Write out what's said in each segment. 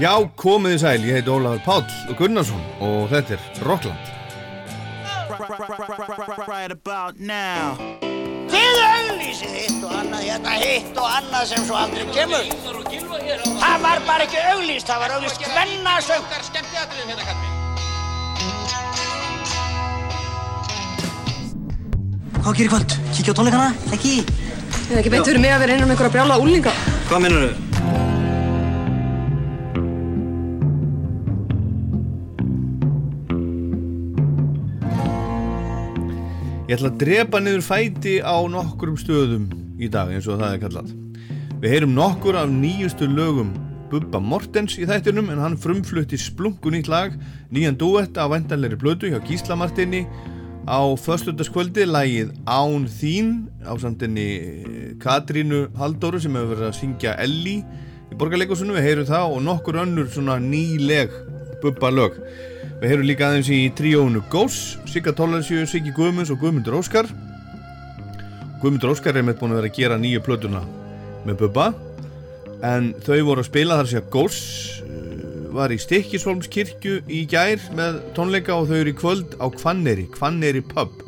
Já, komið í sæl, ég heit Ólafur Páll Gunnarsson og þetta er Rockland. Right about now Þið auglýsið hitt og annað, hérna hitt og annað sem svo aldrei kemur. Það var bara ekki auglýst, það var auglýst hvennasöng. Hvað gerir kvöld? Kíkja á tónleikana? Ekki? Það er ekki beint fyrir mig að vera innan um einhverja brjála úlinga. Hvað minnur þau? Ég ætla að drepa niður fæti á nokkrum stöðum í dag eins og það er kallað. Við heyrum nokkur af nýjustu lögum Bubba Mortens í þættinum en hann frumflutti splungu nýtt lag, nýjan duett af vendanleiri blödu hjá Gísla Martini á föstutaskvöldi lagið Án þín á samtinni Katrínu Haldóru sem hefur verið að syngja Elli í borgarleikosunum, við heyrum það og nokkur önnur svona nýleg Bubba lög. Við heyrum líka aðeins í tríónu Ghosts, Sigga Tollarsjö, Siggi Guðmunds og Guðmundur Óskar. Guðmundur Óskar er með búin að vera að gera nýju plötuna með Bubba en þau voru að spila þar að Ghosts uh, var í Stikkisholmskirkju í gær með tónleika og þau eru í kvöld á Kvanneri, Kvanneri pub.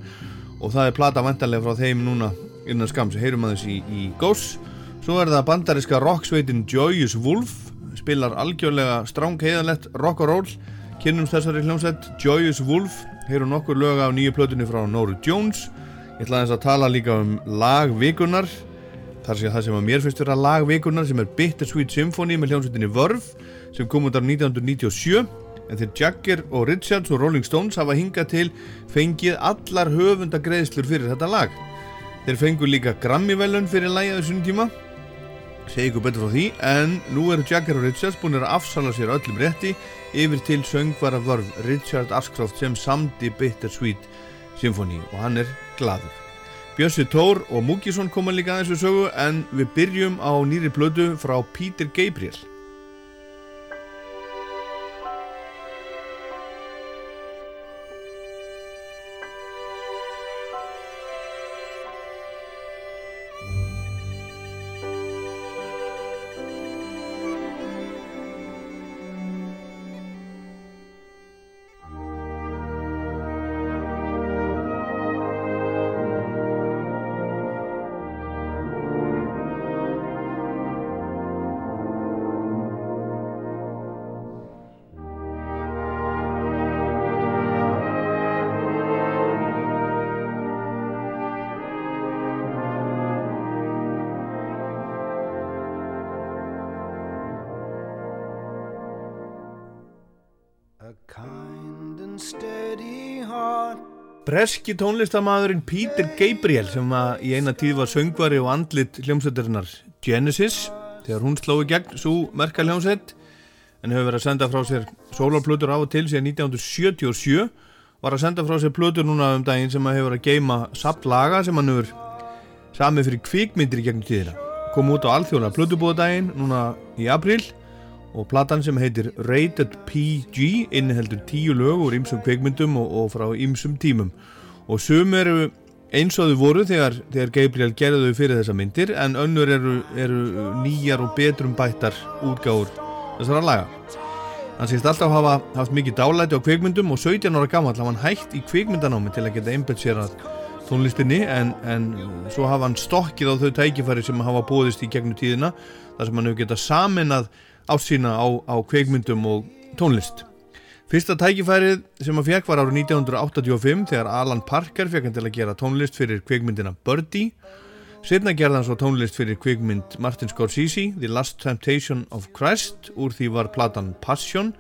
Og það er plata vantarlega frá þeim núna innan skams, heyrum aðeins í, í Ghosts. Svo er það bandariska rocksveitin Joyous Wolf spilar algjörlega stráng heiðalett rock and roll kynnumst þessari hljómsveit Joyous Wolf. Heyrum nokkur lög af nýju plötunni frá Nóru Jones. Ég ætla aðeins að tala líka um lagvikunar þar sé það sem að mér finnst vera lagvikunar sem er Bittersweet Symphony með hljómsveitinni Verve sem kom af 1997 en þeir Jagger og Richards og Rolling Stones hafa hingað til fengið allar höfundagreðslur fyrir þetta lag. Þeir fengu líka Grammy-velun fyrir lagið þessum tíma. Segi ykkur betur frá því en nú eru Jagger og Richards búin að afsala sér öllum rétti yfir til söngvara vörf Richard Ashcroft sem samdi Bittersweet Symphony og hann er gladur Bjössi Tór og Múkisson koma líka aðeins við sögu en við byrjum á nýri blödu frá Peter Gabriel Breski tónlistamæðurinn Peter Gabriel sem í eina tíð var söngvari og andlit hljómsveitarinnar Genesis þegar hún sló í gegn svo merka hljómsveit en hefur verið að senda frá sér sólarplötur á og til síðan 1977 var að senda frá sér plötur núna um daginn sem hefur að geima sapplaga sem hann hefur samið fyrir kvikmyndir í gegnum tíðina. Kom út á alþjóðlega plötubóðadaginn núna í april og platan sem heitir Rated PG inniheldur tíu lög úr ymsum kveikmyndum og, og frá ymsum tímum. Og sum eru eins og þau voru þegar, þegar Gabriel gerði þau fyrir þessa myndir en önnur eru, eru nýjar og betrum bættar útgáður þessara laga. Hann sést alltaf hafa haft mikið dálæti á kveikmyndum og 17 ára gammal hafa hann hægt í kveikmyndanámi til að geta einbetsérað tónlistinni en, en svo hafa hann stokkið á þau tækifæri sem hafa bóðist í gegnum tíðina þar sem hann hefur getað saminað ásýna á, á kveikmyndum og tónlist. Fyrsta tækifærið sem hann fekk var árið 1985 þegar Alan Parker fekk hann til að gera tónlist fyrir kveikmyndina Birdie. Setna gerði hann svo tónlist fyrir kveikmynd Martin Scorsese, The Last Temptation of Christ, úr því var platan Passion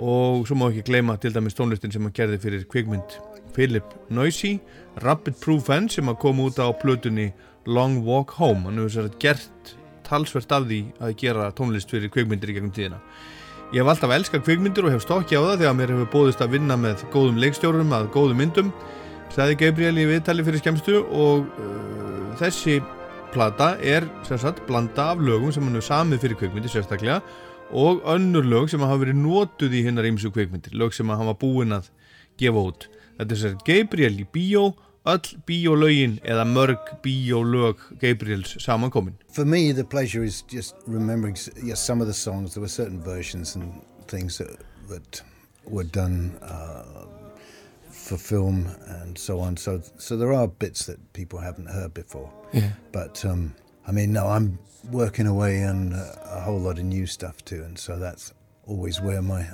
og svo má ekki gleyma til dæmis tónlistin sem hann gerði fyrir kveikmynd Philip Noisy, Rapid Proof End sem hann kom út á plötunni Long Walk Home. Hann hefur sér gert talsvert af því að gera tónlist fyrir kveikmyndir í gegnum tíðina. Ég hef alltaf elskað kveikmyndir og hef stokki á það þegar mér hefur bóðist að vinna með góðum leikstjórum að góðum myndum sagði Gabriel í viðtali fyrir skemmstu og uh, þessi plata er sérsagt blanda af lögum sem hann hefur samið fyrir kveikmyndir sérstaklega og önnur lög sem hafa verið nótuð í hinnar ímsu kveikmyndir, lög sem hann var búinn að gefa út. Þetta er sérsagt Gabriel í bíó, öll bíólögin eða mörg bíólög Gabriels samankomin. For me, the pleasure is just remembering yes, some of the songs. There were certain versions and things that, that were done uh, for film and so on. So, so there are bits that people haven't heard before. Yeah. But um, I mean, no, I'm working away on a, a whole lot of new stuff too, and so that's always where my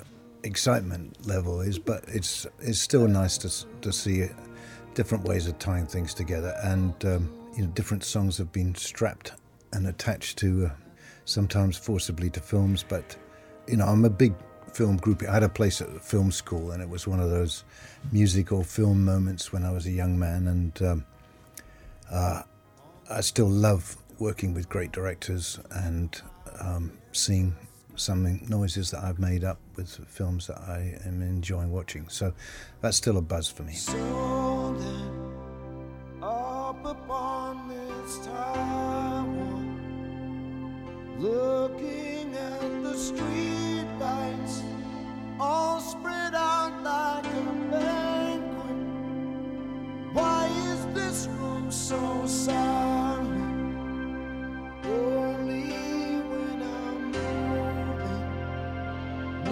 excitement level is. But it's it's still nice to to see different ways of tying things together, and um, you know, different songs have been strapped and attached to, uh, sometimes forcibly to films. But you know, I'm a big film groupie. I had a place at film school, and it was one of those music or film moments when I was a young man, and um, uh, I still love working with great directors and um, seeing some noises that I've made up with films that I am enjoying watching. So that's still a buzz for me. So then, up upon this tower, looking at the street lights, all spread out like a banquet. Why is this room so silent? Only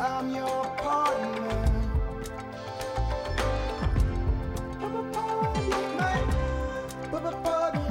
I'm your party man. Party man, party man. I'm your party man. I'm a party man. I'm a party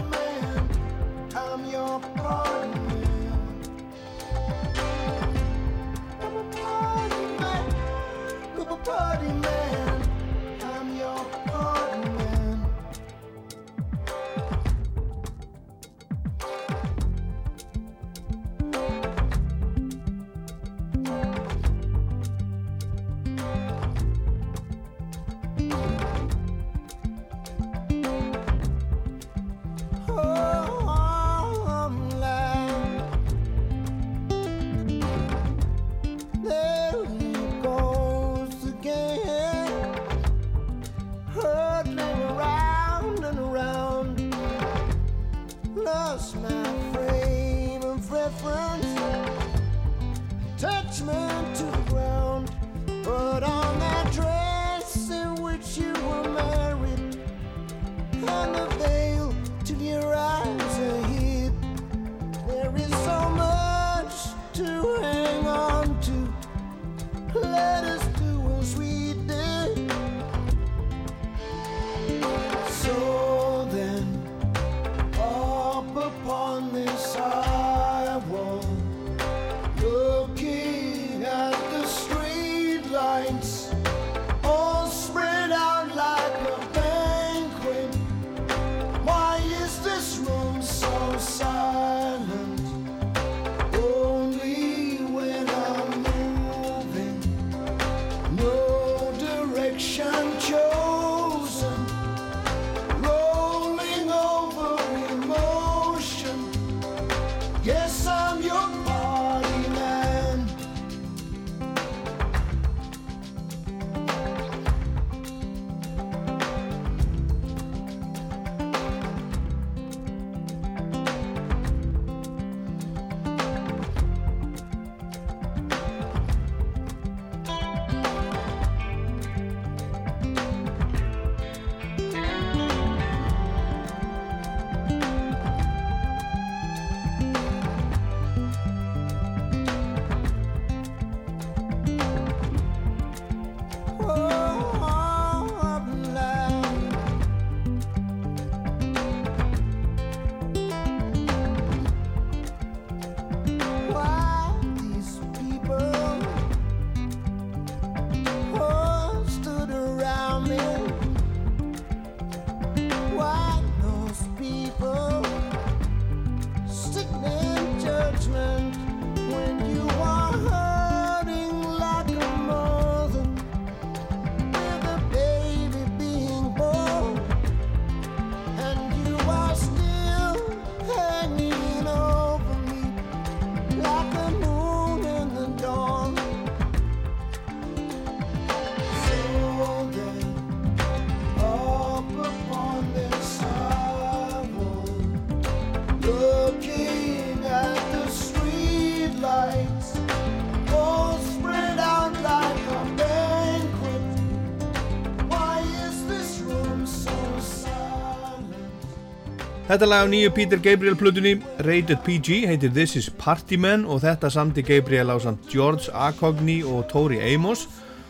Þetta lag af nýju Peter Gabriel plutunni Rated PG heitir This is Party Man og þetta samti Gabriel á samt George Acogny og Tori Amos.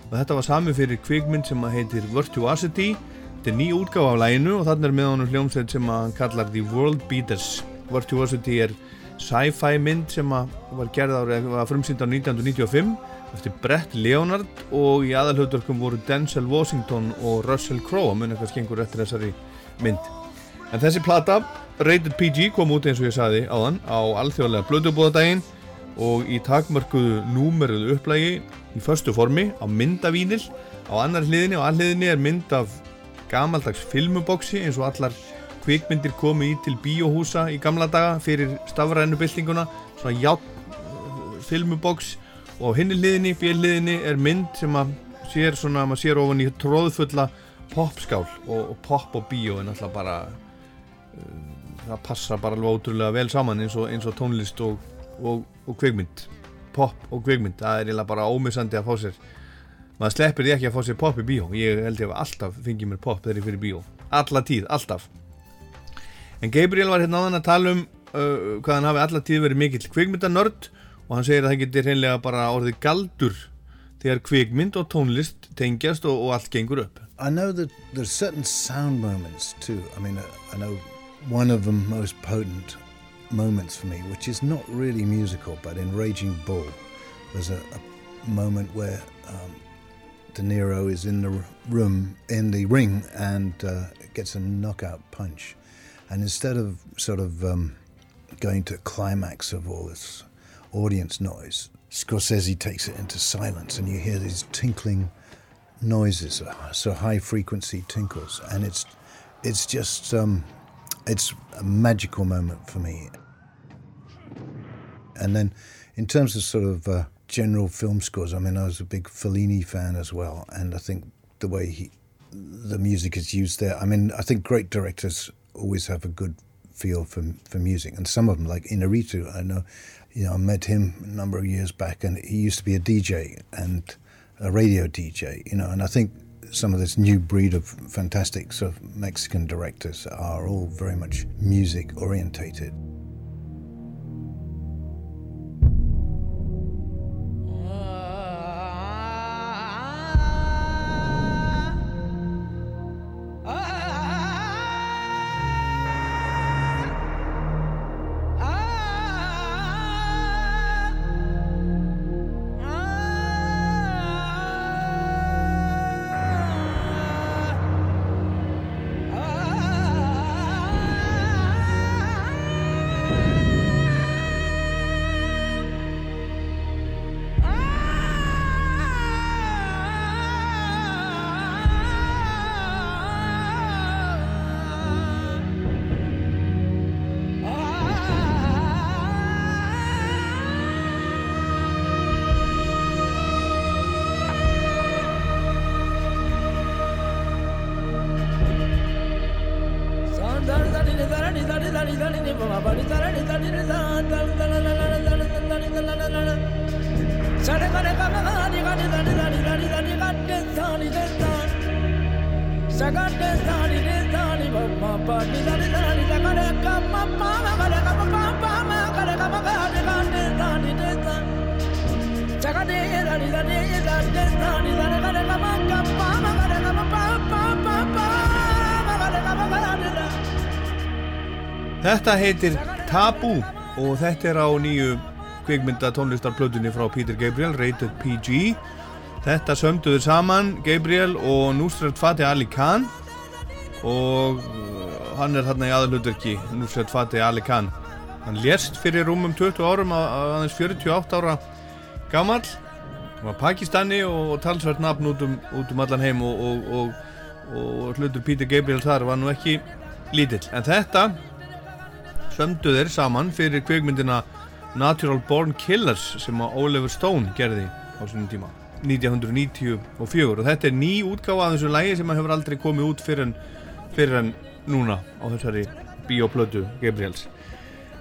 Og þetta var sami fyrir kvikmynd sem að heitir Virtuosity. Þetta er ný útgáfa af læginu og þannig er með honum hljómsveit sem að hann kallar The World Beaters. Virtuosity er sci-fi mynd sem að var gerð árið var frumsýnd á 1995 eftir Brett Leonard og í aðalhauðdörkum voru Denzel Washington og Russell Crowe að mun eitthvað skengur eftir þessari mynd En þessi plata, Rated PG, kom út eins og ég saði áðan á alþjóðlega blödubóðadaginn og í takmörkuðu númeruðu upplægi í förstu formi á myndavínil á annar hliðinni og alliðinni er mynd af gamaldags filmuboksi eins og allar kvikmyndir komu í til bíóhúsa í gamla daga fyrir stafrænubildinguna svona játn filmuboks. Og á hinni hliðinni, bjöliðinni er mynd sem að sér svona, maður sér ofan í tróðfulla popskál og, og pop og bíó er náttúrulega bara það passa bara alveg ótrúlega vel saman eins og, eins og tónlist og, og, og kveikmynd pop og kveikmynd, það er eiginlega bara ómissandi að fá sér maður sleppir því ekki að fá sér pop í bíó. Ég held ég að alltaf fengið mér pop þegar ég fyrir bíó. Alla tíð, alltaf. En Gabriel var hérna áðan að tala um uh, hvað hann hafi alla tíð verið mikill kveikmyndanörd og hann segir að það getur hreinlega bara orðið galdur þegar kveikmynd og tónlist tengjast og, allt gengur upp. I know that there's certain sound moments too. I mean, I know one of the most potent moments for me, which is not really musical, but in Raging Bull, there's a, a moment where um, De Niro is in the room, in the ring, and uh, gets a knockout punch. And instead of sort of um, going to climax of all this audience noise, Scorsese takes it into silence, and you hear these tinkling noises, so high frequency tinkles, and it's it's just um, it's a magical moment for me. And then, in terms of sort of uh, general film scores, I mean, I was a big Fellini fan as well, and I think the way he, the music is used there. I mean, I think great directors always have a good feel for for music, and some of them, like Inarritu, I know, you know, I met him a number of years back, and he used to be a DJ and a radio DJ, you know, and I think some of this new breed of fantastic sort of Mexican directors are all very much music orientated. Þetta heitir Taboo og þetta er á nýju kvikmynda tónlistarplötunni frá Peter Gabriel, Rated PG. Þetta sömduður saman Gabriel og Nusrat Fateh Ali Khan og uh, hann er þarna í aðalutverki, Nusrat Fateh Ali Khan. Hann lést fyrir rúmum 20 árum að aðeins 48 ára gammal. Hann var Pakistani og, og talsvært nafn út um, út um allan heim og, og, og hlutur Peter Gabriel þar var nú ekki lítill. En þetta sömdu þeir saman fyrir kvikmyndina Natural Born Killers sem að Oliver Stone gerði á svona tíma 1994 og þetta er ný útgáfa af þessu lægi sem hefur aldrei komið út fyrir en, fyrir en núna á þessari bioplötu Gabriels.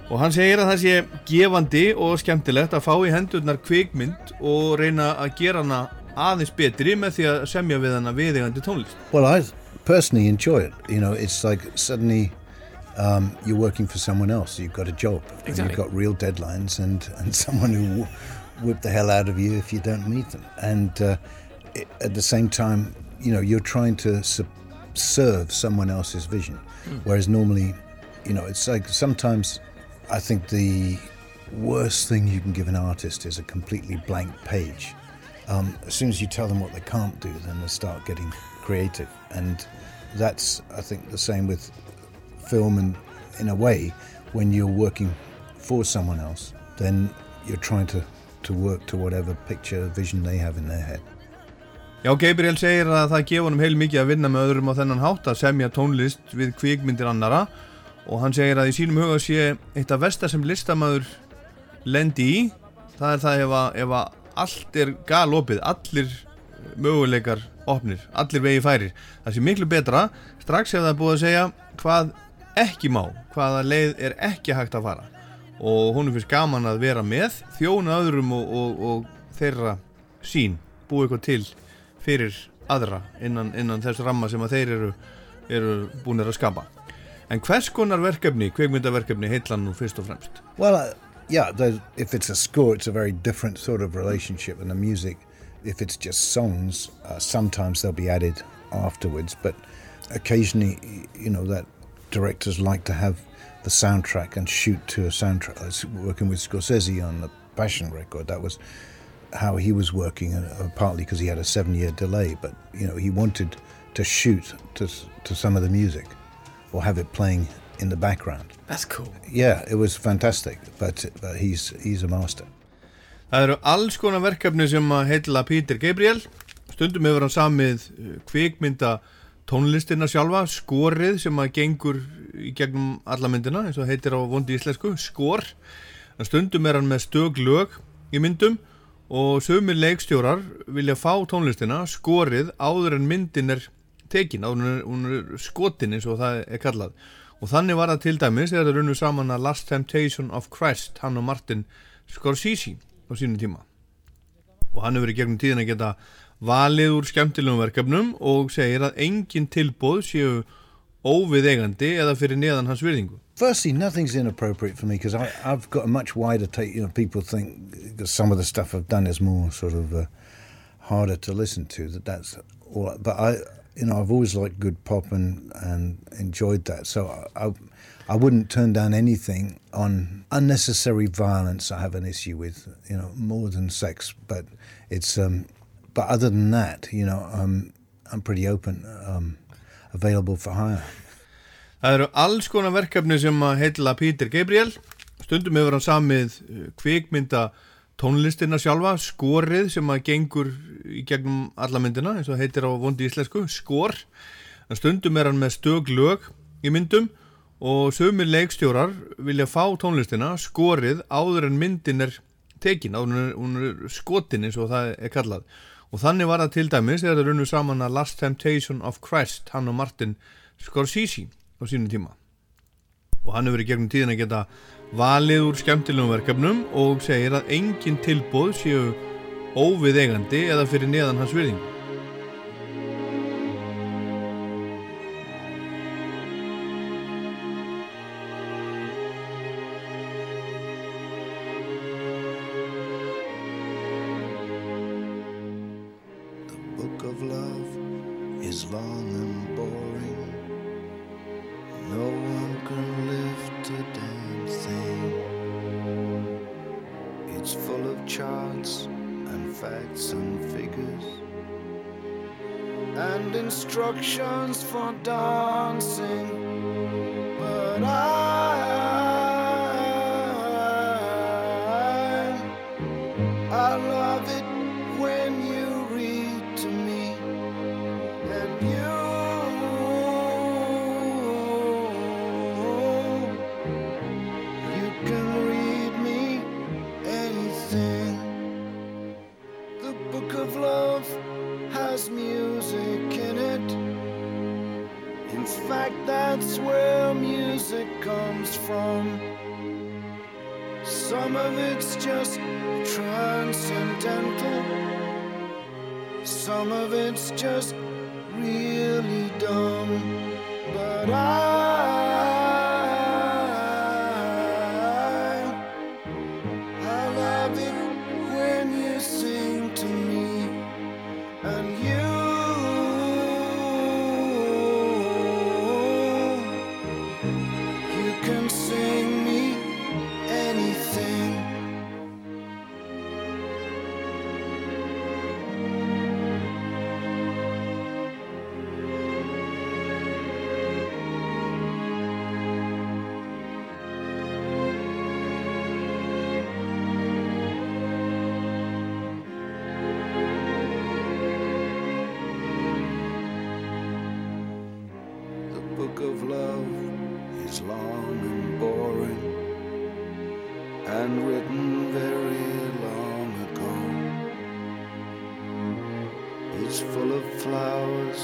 Og hann segir að það sé gefandi og skemmtilegt að fá í hendurnar kvikmynd og reyna að gera hana aðeins betri með því að semja við hana viðegandi tónlist. Well, I personally enjoy it. You know, it's like suddenly um, you're working for someone else. You've got a job. And you've got real deadlines and, and someone who will whip the hell out of you if you don't meet them. And uh, i at the same time, you know, you're trying to su- serve someone else's vision. Whereas normally, you know, it's like sometimes I think the worst thing you can give an artist is a completely blank page um, as soon as you tell them what they can't do, then they start getting creative. And that's, I think, the same with film. And in a way, when you're working for someone else, then you're trying to, to work to whatever picture, vision they have in their head. Já, Gabriel segir að það gefa honum heil mikið að vinna með öðrum á þennan hátt að semja tónlist við kvikmyndir annara og hann segir að í sínum huga sé eitt af versta sem listamæður lendi í það er það ef að, ef að allt er galopið, allir möguleikar opnir, allir vegi færir það sé miklu betra strax ef það er búið að segja hvað ekki má, hvaða leið er ekki hægt að fara og hún er fyrst gaman að vera með þjóna öðrum og, og, og þeirra sín, búið eitthvað til fyrir aðra innan, innan þess ramma sem að þeir eru, eru búinir að skapa en hvers konar verkefni, kveikmyndaverkefni heitlan nú fyrst og fremst Well, uh, yeah, if it's a score, it's a very different sort of relationship. And the music, if it's just songs, uh, sometimes they'll be added afterwards. But occasionally, you know, that directors like to have the soundtrack and shoot to a soundtrack. I was working with Scorsese on the Passion record. That was how he was working, uh, uh, partly because he had a seven-year delay. But you know, he wanted to shoot to to some of the music, or have it playing in the background. That's cool Yeah, it was fantastic, but, but he's he's a master. Það eru alls konar verkefni sem að heitla Peter Gabriel stundum hefur hann samið uh, kvikmynda tónlistina sjálfa, skorið sem að gengur í gegnum alla myndina eins og heitir á vondi íslensku, skor. En stundum er hann með stök lög í myndum og sömur leikstjórar vilja fá tónlistina skorið áður en myndin er tekin, áður en er skotin eins og það er kallað. Og þannig var það til dæmis þegar það runnu saman að Last Temptation of Christ hann og Martin Scorsese á sínum tíma. Og hann hefur í gegnum tíðin að geta valið úr skemmtilegum verkefnum og segir að engin tilbóð séu eða fyrir neðan hans virðingu Firstly, nothing's inappropriate for me because I've got a much wider take. You know, people think some of the stuff I've done is more sort of uh, harder to listen to. That that's all. But I, you know, I've always liked good pop and and enjoyed that. So I, I, I wouldn't turn down anything on unnecessary violence. I have an issue with, you know, more than sex. But it's, um, but other than that, you know, um, I'm pretty open, um, available for hire. Það eru alls konar verkefni sem að heitla Peter Gabriel. Stundum hefur hann samið uh, kvikmynda tónlistina sjálfa, skorið sem að gengur í gegnum alla myndina eins og heitir á vondi íslensku, skor. En stundum er hann með stök lög í myndum og sömur leikstjórar vilja fá tónlistina skorið áður en myndin er tekin, áður en hún er skotin eins og það er kallað og þannig var það til dæmis þegar það runnu saman að Last Temptation of Christ hann og Martin Scorsese á sínum tíma. Og hann hefur í gegnum tíðin að geta valið úr skemmtilegum verkefnum og segir að engin tilbóð séu óviðeigandi eða fyrir neðan hans virðingu and written very long ago. It's full of flowers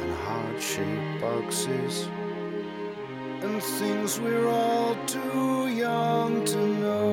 and heart shaped boxes and things we're all too young to know.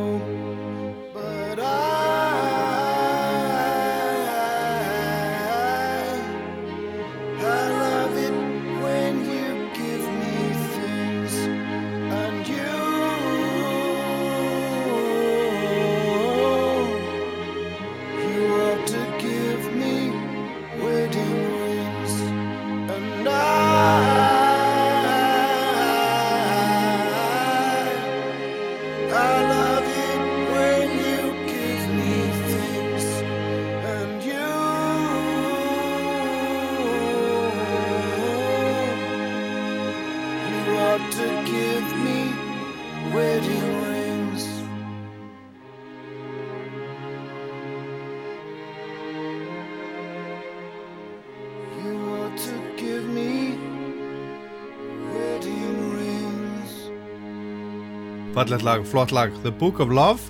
Fallegt lag, flott lag, The Book of Love.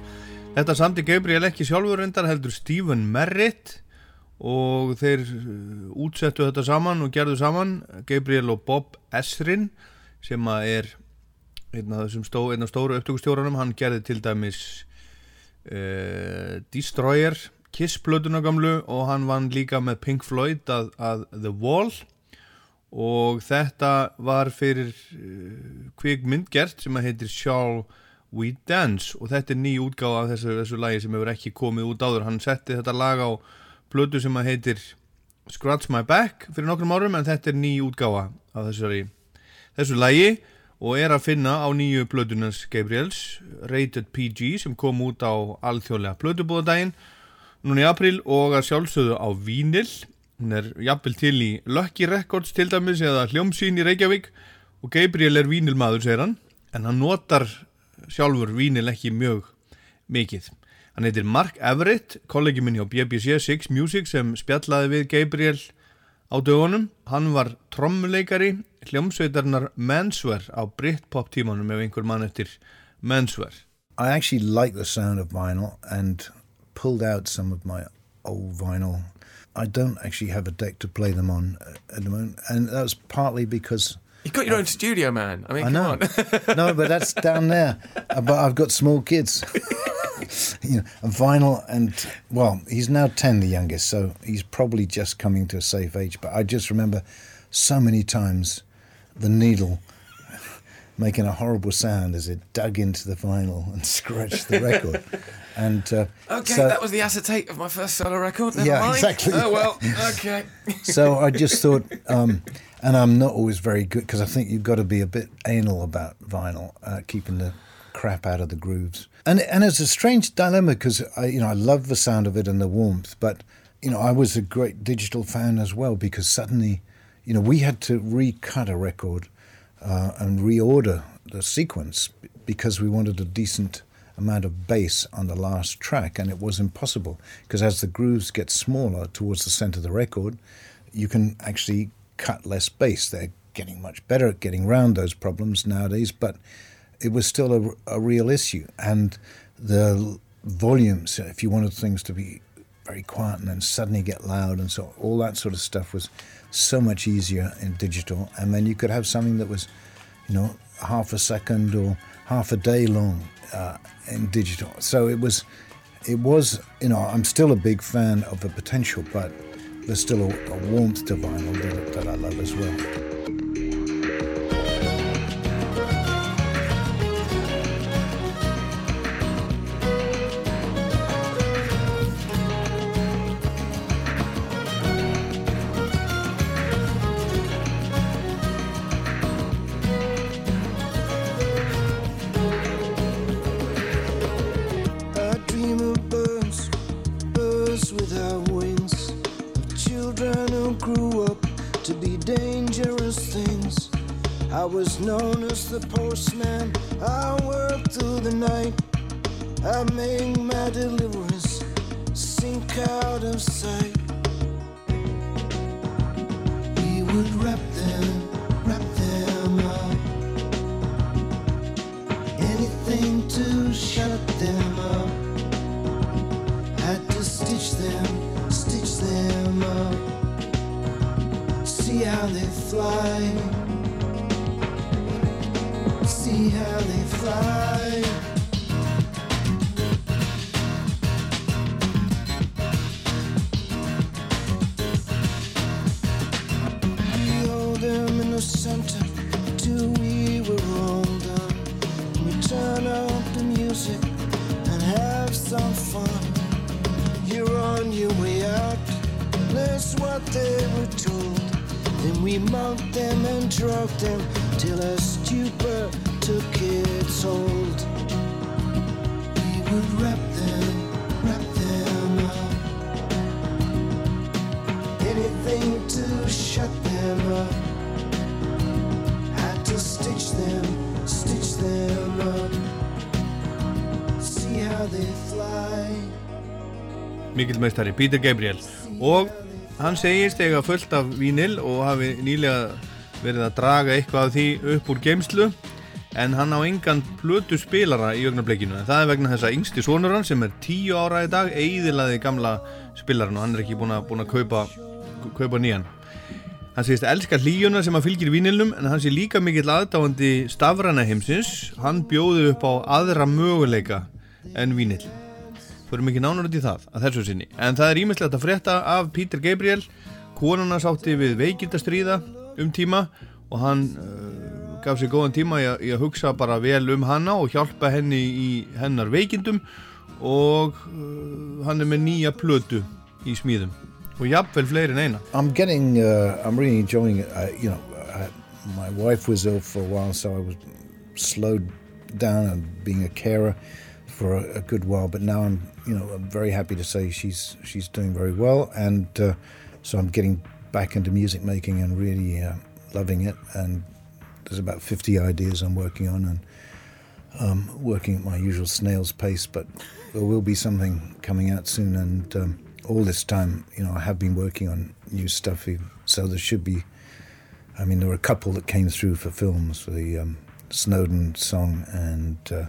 Þetta samti Gabriel ekki sjálfur reyndar heldur Stephen Merritt. Og þeir uh, útsettu þetta saman og gerðu saman Gabriel og Bob Esrin sem er einn af þessum stó, einn af stóru upptökustjóranum. Hann gerði til dæmis uh, Destroyer Kiss plötuna gamlu og hann vann líka með Pink Floyd að, að The Wall. Og þetta var fyrir uh, kvikmynd gert sem að heitir Shall We Dance. Og þetta er ný útgáfa af þessu, þessu lagi sem hefur ekki komið út áður. Hann setti þetta lag á plötu sem að heitir Scratch My Back fyrir nokkrum árum en þetta er ný útgáfa af þessari, þessu lagi. Og er að finna á nýju plötunans Gabriels Rated PG sem kom út á alþjóðlega plötubóðadaginn núna í april og að sjálfsögðu á Vínil hún er jafnvel til í Lucky Records til dæmis eða hljómsýn í Reykjavík. Og Gabriel er vínilmaður segir hann. En hann notar sjálfur vínil ekki mjög mikið. Hann heitir Mark Everett kollegi minn hjá BBC Six Music sem spjallaði við Gabriel á dögunum. Hann var trommuleikari hljómsveitarnar Menswear á Britpop tímanum ef einhver mann eftir Menswear I actually like the sound of vinyl and pulled out some of my old vinyl. I don't actually have a deck to play them on at the moment, and that was partly because You've got your own studio, man. I mean, I come know. on. no, but that's down there. Uh, But I've got small kids. you know, and vinyl, and well, he's now ten, the youngest, so he's probably just coming to a safe age. But I just remember so many times the needle making a horrible sound as it dug into the vinyl and scratched the record. and uh, Okay, so, that was the acetate of my first solo record. Never Yeah, mind. exactly. Oh well. Okay. so I just thought, um, and I'm not always very good because I think you've got to be a bit anal about vinyl, uh, keeping the crap out of the grooves. And and it's a strange dilemma because I, you know, I love the sound of it and the warmth, but you know, I was a great digital fan as well because suddenly, you know, we had to recut a record uh, and reorder the sequence because we wanted a decent amount of bass on the last track, and it was impossible because as the grooves get smaller towards the center of the record, you can actually cut less bass. They're getting much better at getting around those problems nowadays, but it was still a, a real issue. And the volumes, if you wanted things to be very quiet and then suddenly get loud and so all that sort of stuff was so much easier in digital. And then you could have something that was, you know, half a second or half a day long uh, in digital. So it was, it was, you know, I'm still a big fan of the potential, but there's still a, a warmth to vinyl that, that I love as well. Meistari, Peter Gabriel og hann segist eiga fullt af vínil og hafi nýlega verið að draga eitthvað af því upp úr geimslu en hann á engan plötu spilara í augnablikinu en það er vegna þess að yngsti sonur hann sem er 10 ára í dag eiðilaði gamla spilaran og hann er ekki búin að, búin að kaupa, kaupa nýjan Hann segist elska hlýjuna sem að fylgir vínilnum en hann sé líka mikill aðdáandi stafrana heimsins. Hann bjóði upp á aðra möguleika en vínil. Förum ekki nánar út í það að þessu sinni. En það er ímislegt að frétta af Peter Gabriel. Konuna sátti við veikindastríða um tíma og hann uh, gaf sér góðan tíma í að, í að hugsa bara vel um hana og hjálpa henni í hennar veikindum og uh, hann er með nýja plötu í smíðum og jafnvel fleiri en eina. I'm getting, uh, I'm really enjoying it. I, you know, I, my wife was ill for a while, so I was slowed down and being a carer for a, a good while. But now I'm, you know, I'm very happy to say she's she's doing very well, and uh, so I'm getting back into music making and really uh, loving it. And there's about 50 ideas I'm working on, and um, working at my usual snail's pace. But there will be something coming out soon, and. Um, all this time, you know, I have been working on new stuff, so there should be. I mean, there were a couple that came through for films, the um, Snowden song and uh,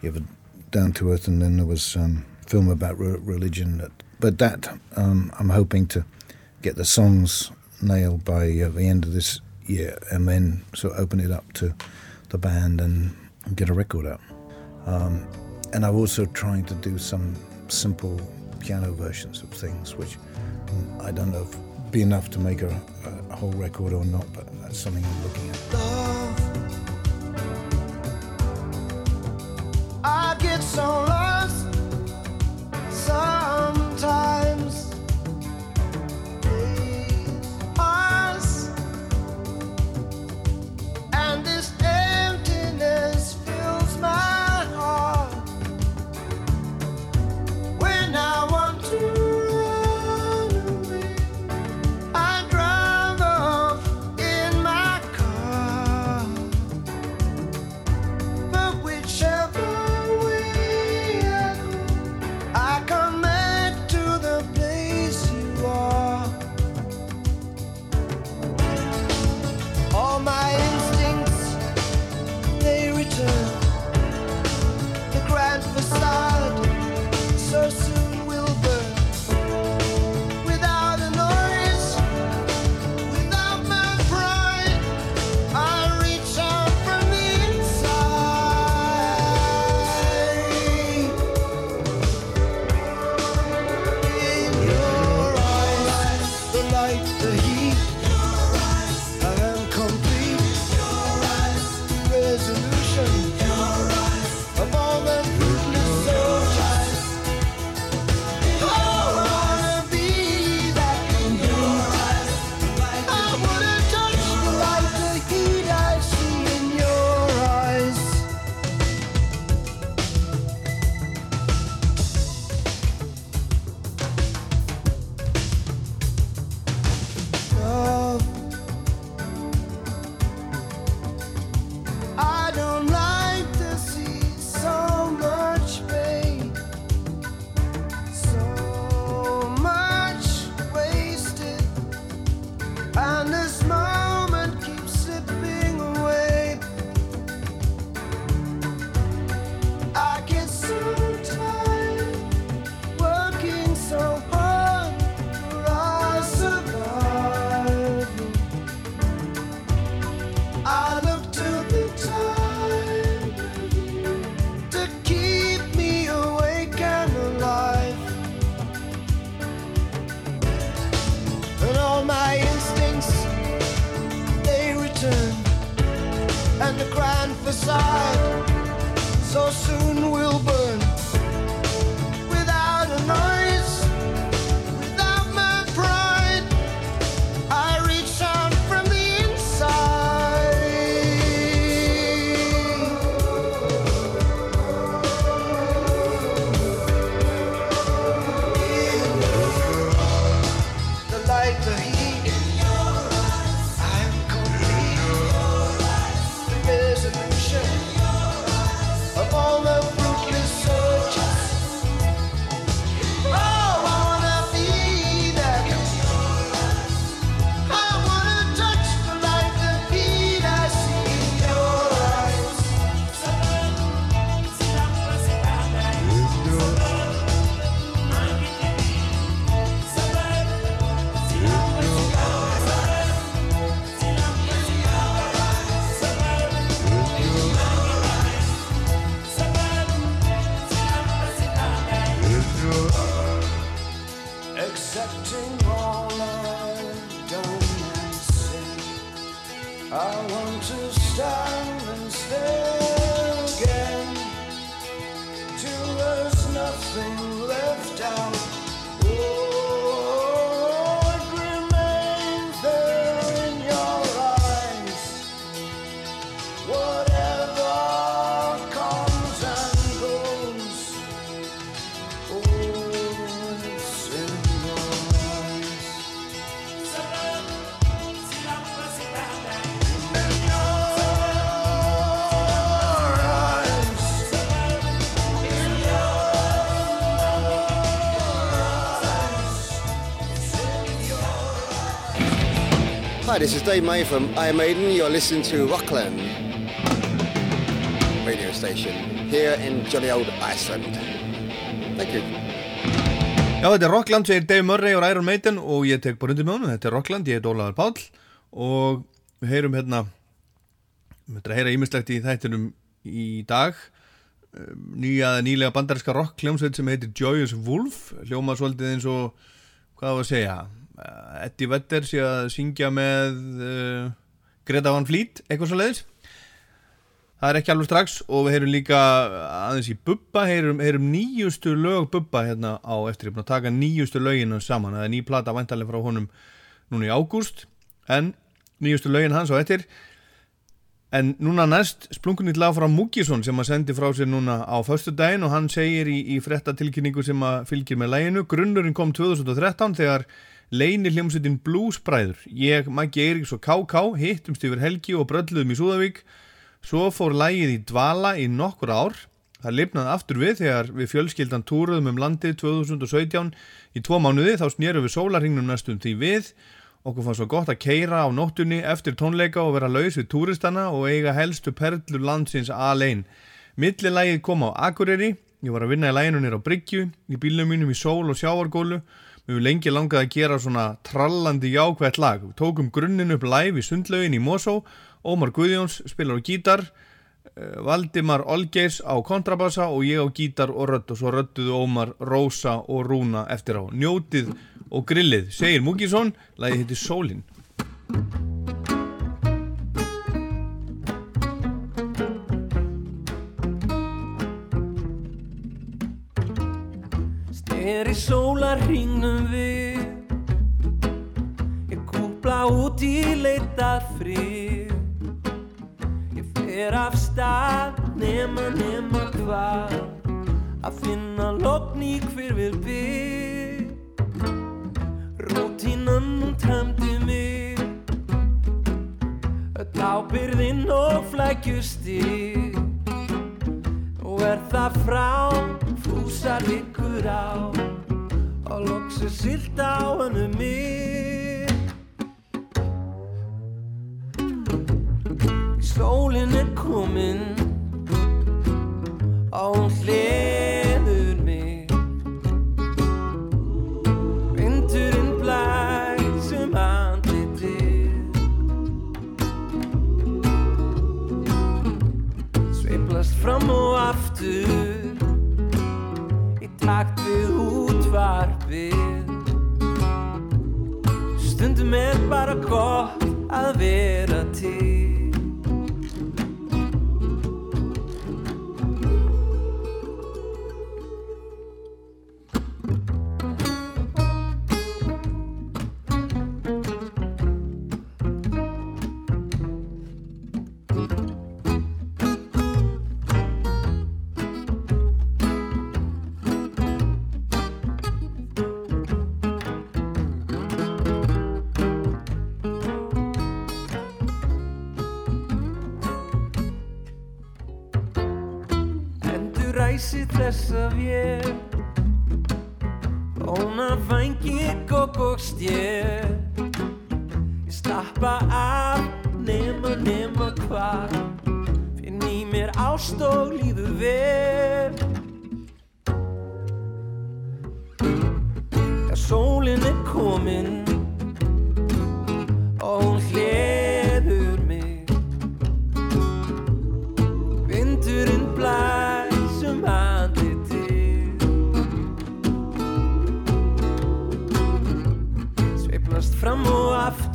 you have a Down to Earth, and then there was um, film about re- religion. That, but that um, I'm hoping to get the songs nailed by uh, the end of this year, and then sort of open it up to the band and get a record out. Um, and I'm also trying to do some simple piano versions of things, which mm, I don't know if be enough to make a, a whole record or not, but that's something I'm looking at. I get so lost sometimes. grand facade. So soon we'll burn. This is Dave May from Iron Maiden. You're listening to Rockland radio station here in jolly old Iceland. Thank you. Já, þetta er Rockland, segir Dave Murray og Iron Maiden og ég tek bara undir með honum, þetta er Rockland, ég heit Ólaður Páll og við heyrum hérna, við höfum að heyra ímislegt í þættinum í dag, um, nýja, nýlega bandarinska rock hljómsveit sem heitir Joyous Wolf, hljóma svolítið eins og, hvað var að segja, Eddie Vedder sé að syngja með uh, Greta Van Fleet, eitthvað svo leiðis. Það er ekki alveg strax og við heyrum líka aðeins í Bubba, heyrum, heyrum nýjustu lög Bubba hérna á eftir, ég er búin að taka nýjustu lögin hans saman, það er ný plata væntalega frá honum núna í ágúst, en nýjustu lögin hans á eftir, en núna næst splunkunni lag frá Múkisson sem að sendi frá sér núna á föstudaginn og hann segir í, í frettatilkynningu sem að fylgir með læginu, grunnurinn kom 2013 þegar leini hljómsveitin Bluesbræður, ég, Maggi Eiríks og K.K. hittumst yfir helgi og brölluðum í Súðavík Svo fór lægið í dvala í nokkur ár. Það lifnaði aftur við þegar við fjölskyldan túruðum um landið 2017 í tvo mánuði þá snýrum við sólarhingnum næstum því við. Okkur fannst svo gott að keira á nóttunni eftir tónleika og vera laus við túristana og eiga helstu perlur landsins alein. Millilægið kom á Akureyri, ég var að vinna í læginu nýra á Bryggju, í bílnum mínum í sól og sjáargólu. Við hefum lengi langað að gera svona trallandi jákvætt lag. Við tókum grunninn upp live í sundlaugin í Mosó. Ómar Guðjóns spilar á gítar eh, Valdimar Olgeirs á kontrabassa og ég á gítar og rödd. Og svo rödduðu Ómar, Rósa og Rúna eftir á. Njótið og grillið, segir Múkisson lagið hittir Sólin Styr í sólarhingnum við. Ég kúpla út í leitað frið Ég fer af stað nema nema hvað. Að finna logn í hver við bygg Rútínan hún tæmdi mig. Öll ábyrðinn og flækjustig Og er það frá fúsar ykkur á Og loksu silt á hannu mig. Sólin er komin Og hún hliður takt við útvarpið Stundum er bara gott að vera til þessa vél Bóna fængi gogg og stjél Ég stappa af nema nema hvað Finn í mér ást og líður vel Já, sólin er komin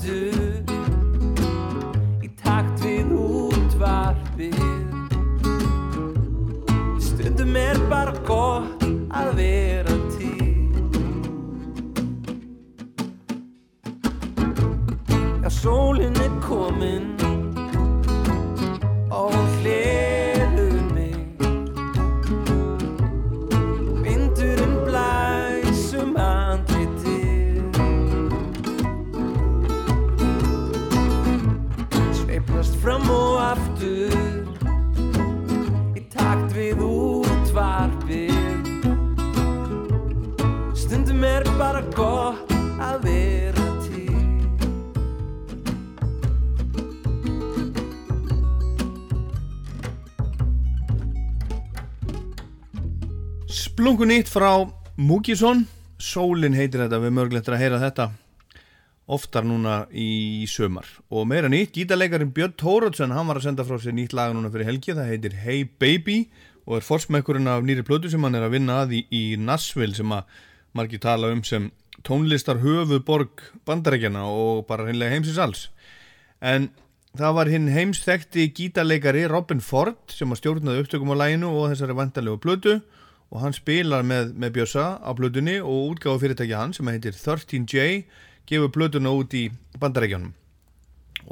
aftur í takt við útvarfið Stundum er bara gott að vera til. Já, sólinn er komin. Bara gott að vera til. Splungu nýtt frá Múkisson Sólin heitir þetta, við mörglettir að heyra þetta. Oftar núna í sömar og meira nýtt, gítarleikarin Björn Tórótsen hann var að senda frá sér nýtt lag núna fyrir helgi það heitir Hey Baby og er forsmekkurinn af nýri plötu sem hann er að vinna að í, í Nashville sem að margir tala um sem tónlistar höfuborg bandarækjana og bara hreinlega heimsins alls. En það var hinn heimsþekti gítarleikari Robin Ford sem að stjórnaði upptökum á læginu og þessari vantarlegu plötu og hann spilar með, með Bjössa á plötunni og útgáðu fyrirtæki hans sem heitir 13J gefur plötuna út í bandarækjanum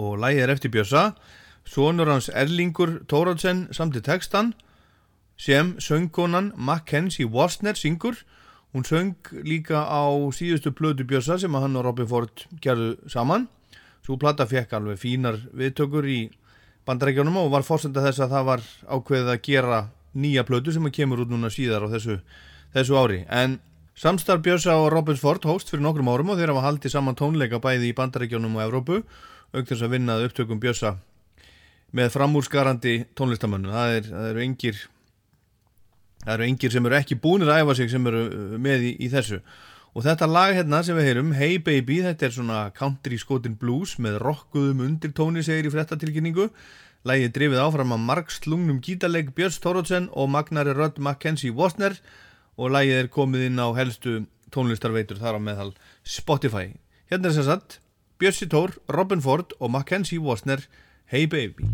og lægið er eftir Bjössa sonur hans Erlingur Tórótsen samt í textan sem söngkonan Mackenzie Wasner syngur hún söng líka á síðustu plötu Bjössa sem hann og Robin Ford gerðu saman. Svo plata fekk alveg fínar viðtökur í bandarækjanum og var fórsenda þess að það var ákveðið að gera nýja plötu sem kemur út núna síðar á þessu, þessu ári. En samstarf Björsa og Robins Ford hóst fyrir nokkrum árum og þeir hafa haldið saman tónleika bæði í bandarækjónum og Evrópu auk þess að vinnað upptökum Björsa með framúrskarandi tónlistamönnu það, er, eru engir það eru engir sem eru ekki búinir að æfa sig sem eru uh, með í, í þessu og þetta lag hérna sem við heyrum Hey Baby, þetta er svona country skotin blues með rockuðum undirtóni segir í frettatilkynningu Lægið drifið áfram að margslungnum gítarleik Björns Tórótsen og Magnari Rödd Mackenzie Wasner og lægið er komið inn á helstu tónlistarveitur þar á meðal Spotify. Hérna er sem sagt Björnsi Tór, Robin Ford og Mackenzie Wasner Hey Baby.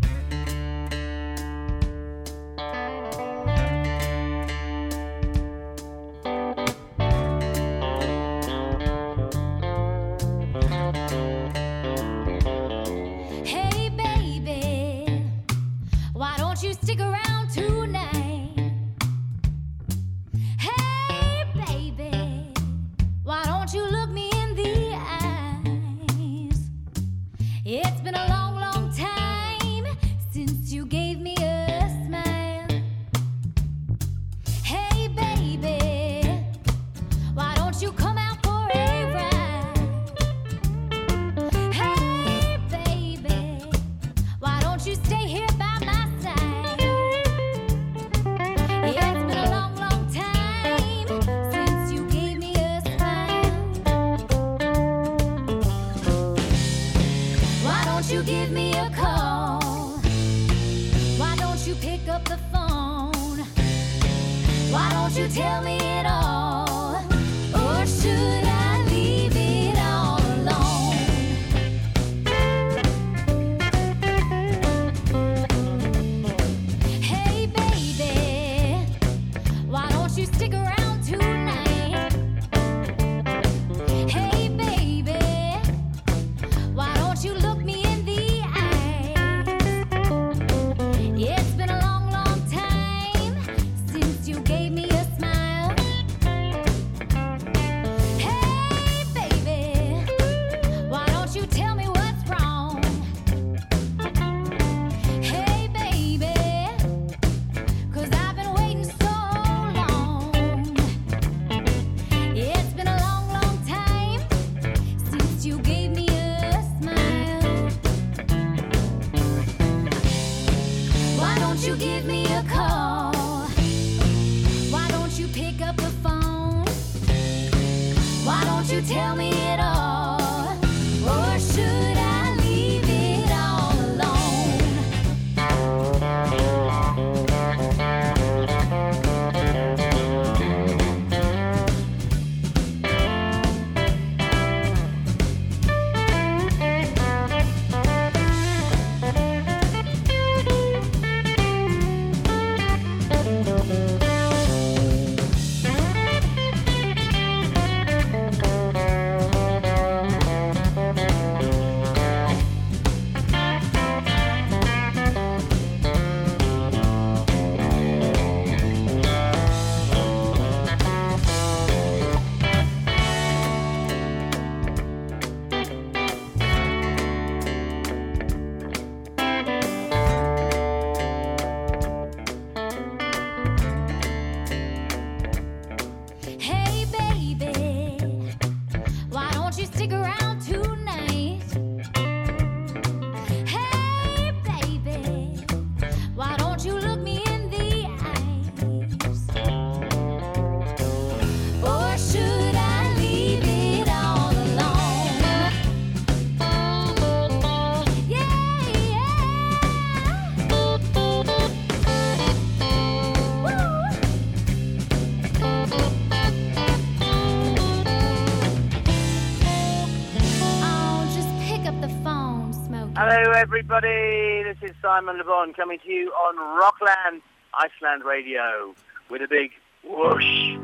Everybody. This is Simon Le Bon coming to you on Rockland, Iceland Radio with a big whoosh.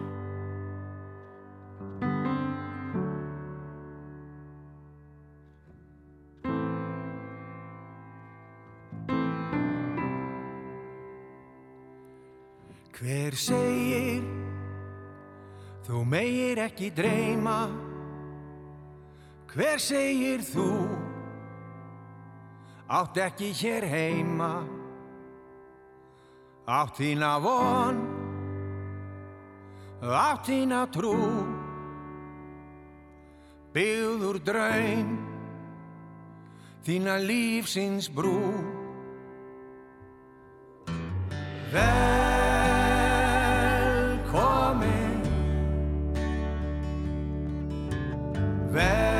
Hver segir þú megir ekki dreyma Hver segir þú átt ekki hér heima. Átt þína von. Átt þína trú. Byggður draum. Þína lífsins brú. Velkomin. Velkomin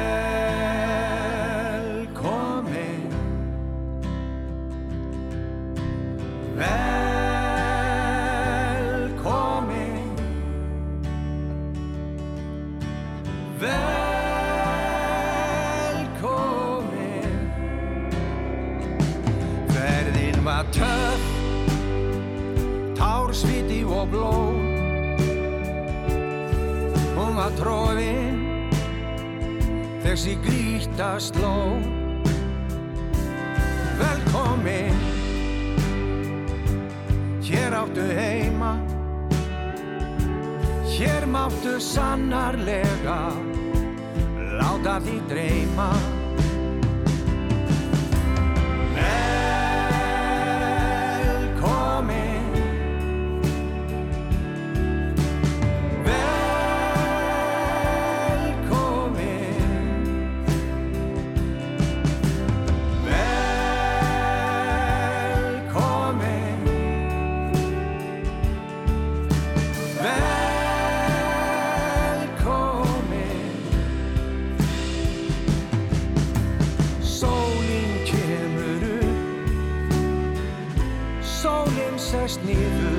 Hún var tróðin Þessi grýta sló. Velkomin Hér áttu heima Hér máttu sannarlega Láta því dreyma Sólin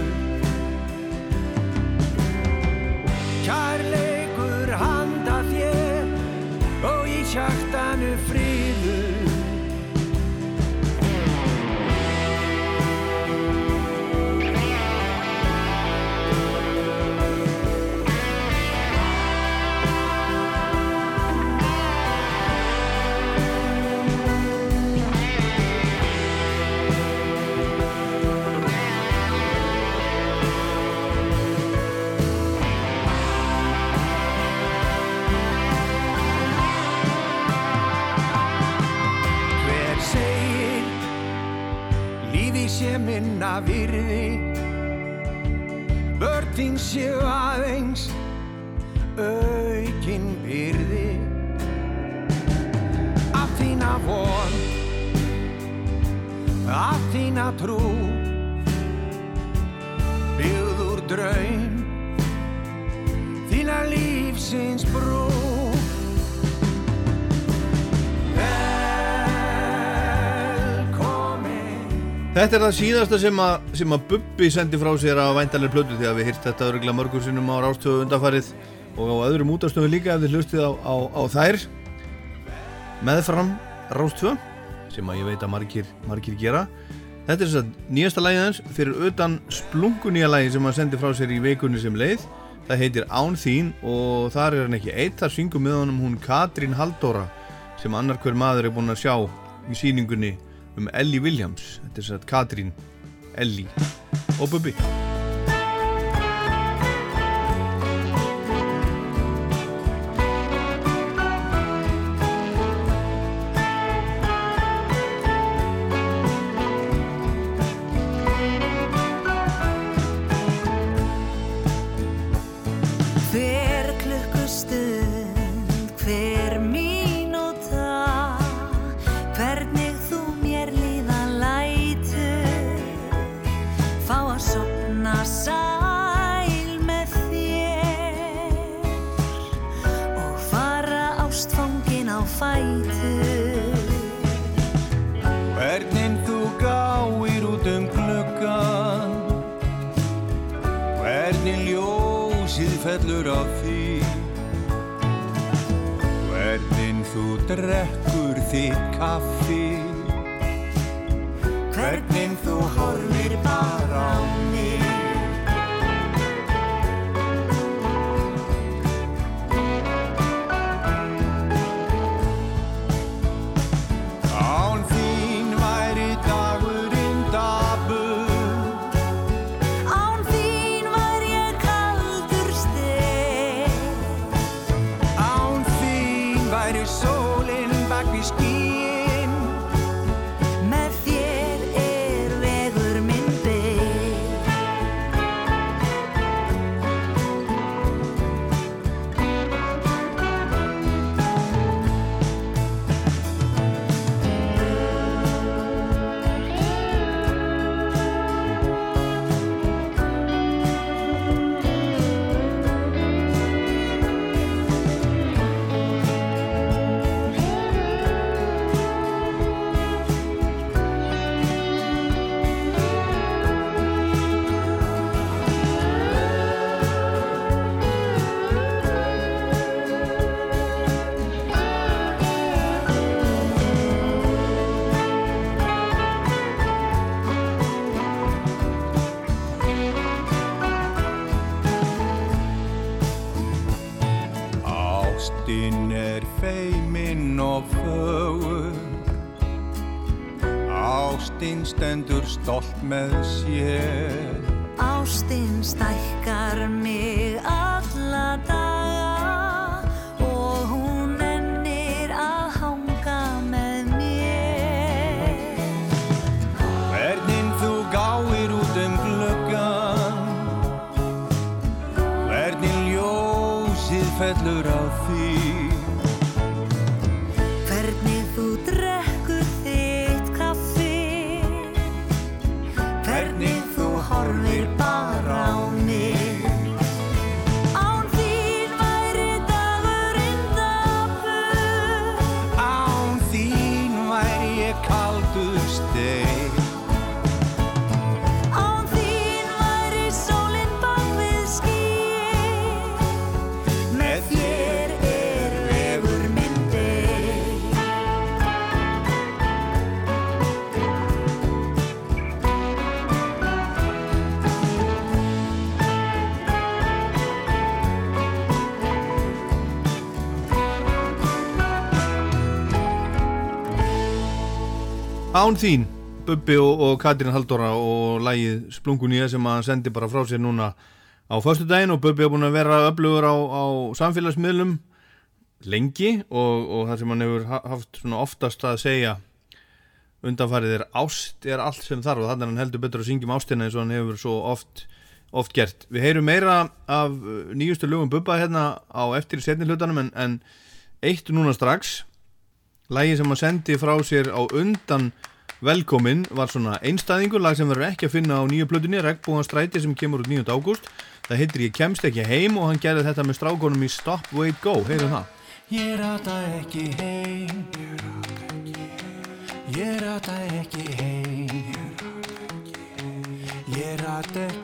Þetta er það síðasta sem að, sem að Bubbi sendi frá sér á væntalir plötu því að við hýrt þetta örgulega mörgur sinnum á rástöðu undarfarið og á öðrum útastöðu líka ef þið hlustið á, á, á þær. Meðfram rástöðu sem að ég veit að margir, margir gera. Þetta er þess að nýjasta lagið hans fyrir utan splungunýja lagi sem hann sendi frá sér í vikunni sem leið. Það heitir Án þín og þar er hann ekki eitt þar syngum með honum hún Katrín Halldóra sem annar hver maður er búinn að sjá í síningunni um Ellie Williams. Þetta er þess að Katrín, Ellie og Bubbi þú drekkur þitt kaffi. Hvernig þú horfir bara á mig. mess. Án þín, Bubbi og, og Katrín Halldóra og lægið Splungun í sem að sendi bara frá sér núna á föstudaginn og Bubbi er búin að vera öflugur á, á samfélagsmiðlum lengi og, og það sem hann hefur ha- haft svona oftast að segja undanfarið er ást er allt sem þarf og þannig er hann heldur betur að syngjum ástina eins og hann hefur svo oft, oft gert. Við heyrum meira af uh, nýjustu lögum Bubba hérna á eftir setni hlutanum en, en eitt núna strax Lægi sem hann sendi frá sér á undan velkomin var svona einstæðingur, lag sem verður ekki að finna á nýju plötunni, Regnbúan stræti sem kemur út 9. ágúst. Það heitir Ég kemst ekki heim og hann gerði þetta með strákonum í Stop, Wait, Go. Heyrum það. Ég rata ekki heim Ég rata ekki heim Ég rata ekki heim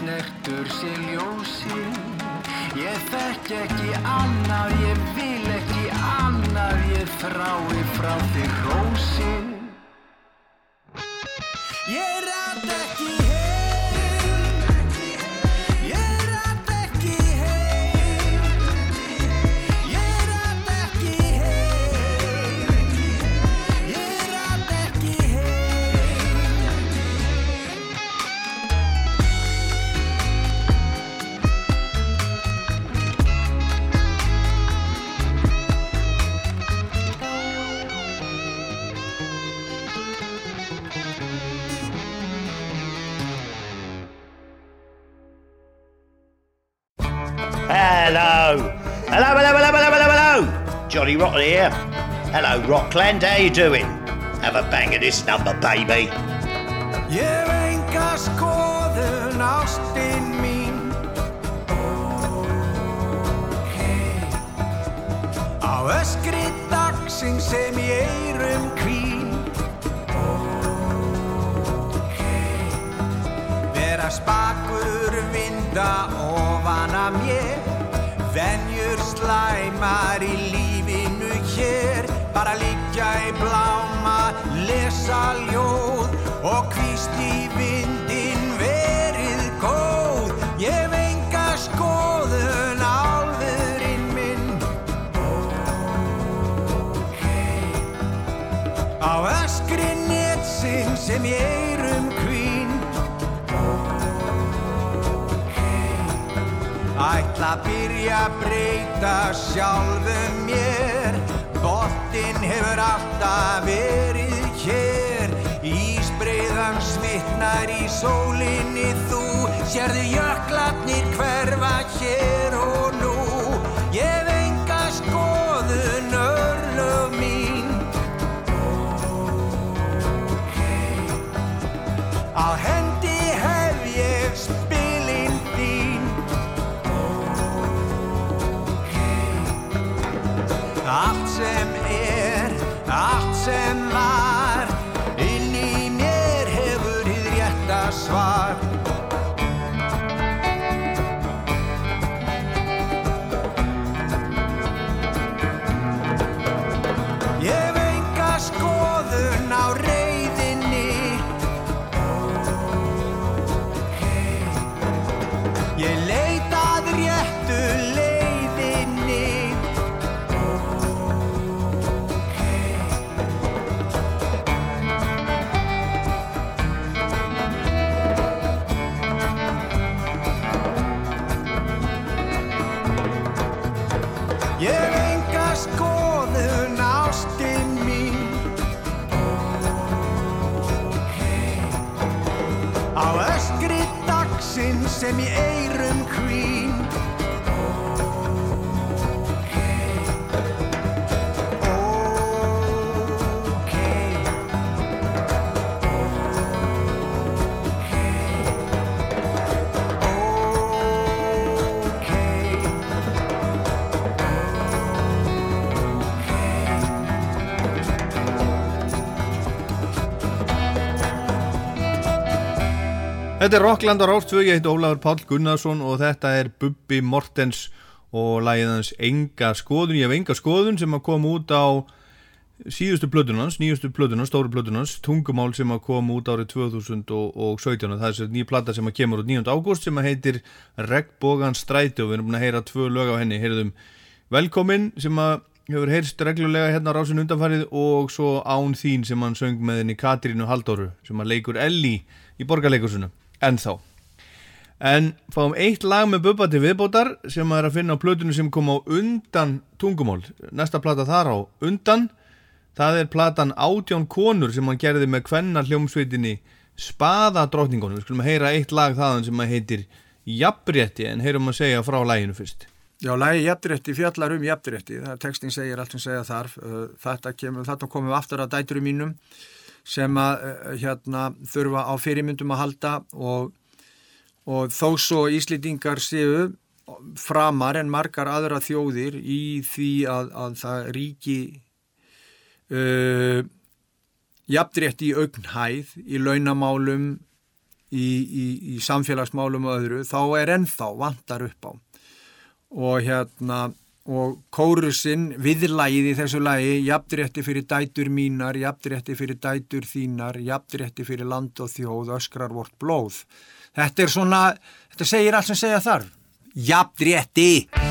snertur sér ljósi Ég þekk ekki annað, Rotten here. Hello, Rockland. How you doing? Have a bang of this number, baby. Kvín Vera spakur vinda Venjur slæmar í lífinu hér Bara liggja í bláma, lesa ljóð Og hvíst í vindin verið góð. Ég hef enga skoðun álfurinn minn. Á öskri netsinn sem í eyrum kvín. Ætla að byrja að breyta sjálfum mér Boltinn hefur alltaf verið hér. Ísbreiðan smittnar í sólinni þú Sérðu jöklarnir hverfa hér og dagsinn sem Þetta er Rockland á Rástfjög, ég heit Ólafur Páll Gunnarsson og þetta er Bubbi Mortens og lagið hans Enga skoðun, ég hef Enga skoðun sem að koma út á síðustu plötunans, nýjustu plötunans, stóru plötunans tungumál sem að koma út árið 2017 það er þessi nýja plata sem að kemur út 9. ágúst sem að heitir Regnbógan stræti og við erum búin að heyra tvö lög á henni, heyrðum Velkomin sem að hefur heyrst reglulega hérna á rásin undanfarið og svo Án þín sem hann söng með henni Katrínu Halldóru sem að leikur Elli í borgarleikursunu, ennþá. En fáum eitt lag með Bubba til viðbótar sem er að finna á plötunum sem kom á undan tungumál. Næsta plata þar á undan það er platan Átján konur sem hann gerði með kvenna hljómsveitinni Spaðadrottningunum við skulum heyra eitt lag þaðan sem að heitir Jafnrétti en heyrum að segja frá læginu fyrst. Já, lægi jafnrétti fjallar um jafnrétti, það er textin segir allt sem segja þarf, þetta, kemur, þetta komum við aftur að dæturum mínum sem að uh, hérna, þurfa á fyrirmyndum að halda og, og þó svo Íslendingar séu framar en margar aðra þjóðir í því að, að það ríki uh, jafnrétti í augnhæð, í launamálum, í, í, í samfélagsmálum og öðru, þá er ennþá vantar upp á. Og hérna og kórusinn viðlægið í þessu lægi jafnrétti fyrir dætur mínar jafnrétti fyrir dætur þínar jafnrétti fyrir land og þjóð öskrar vort blóð. Þetta er svona, þetta segir allt sem segja þarf. Jafnrétti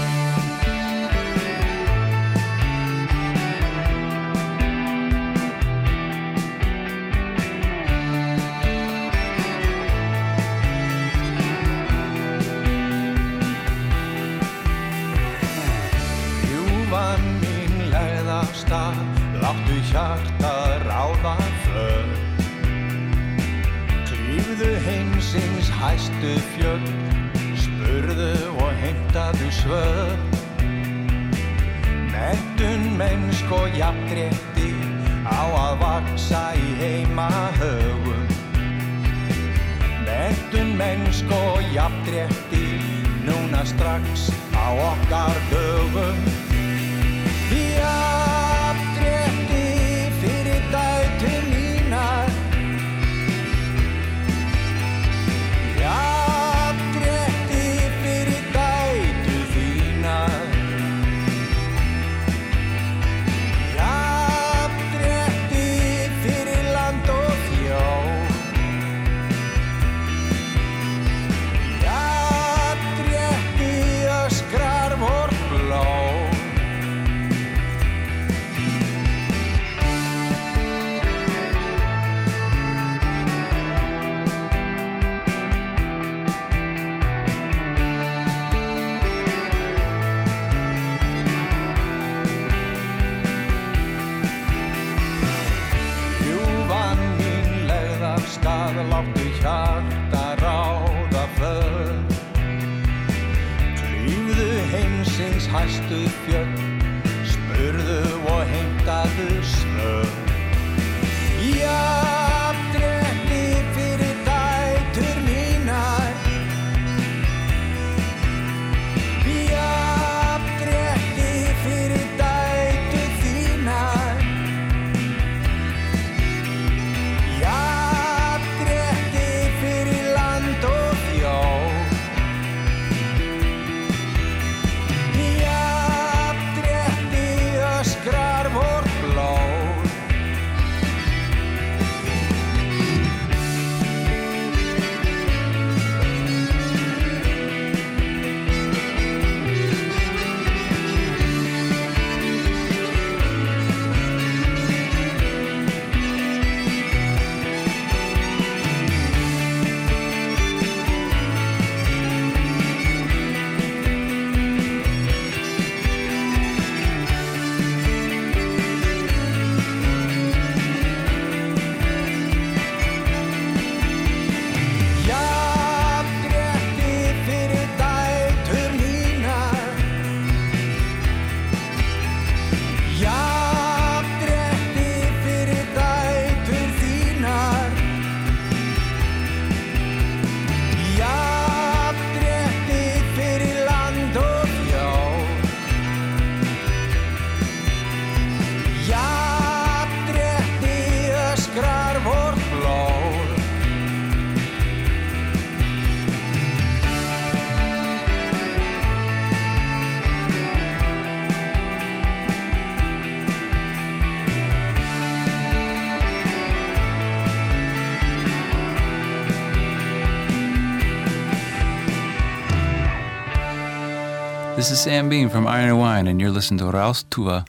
This is Sam Bean from Iron and Wine, and you're listening to Raus Tua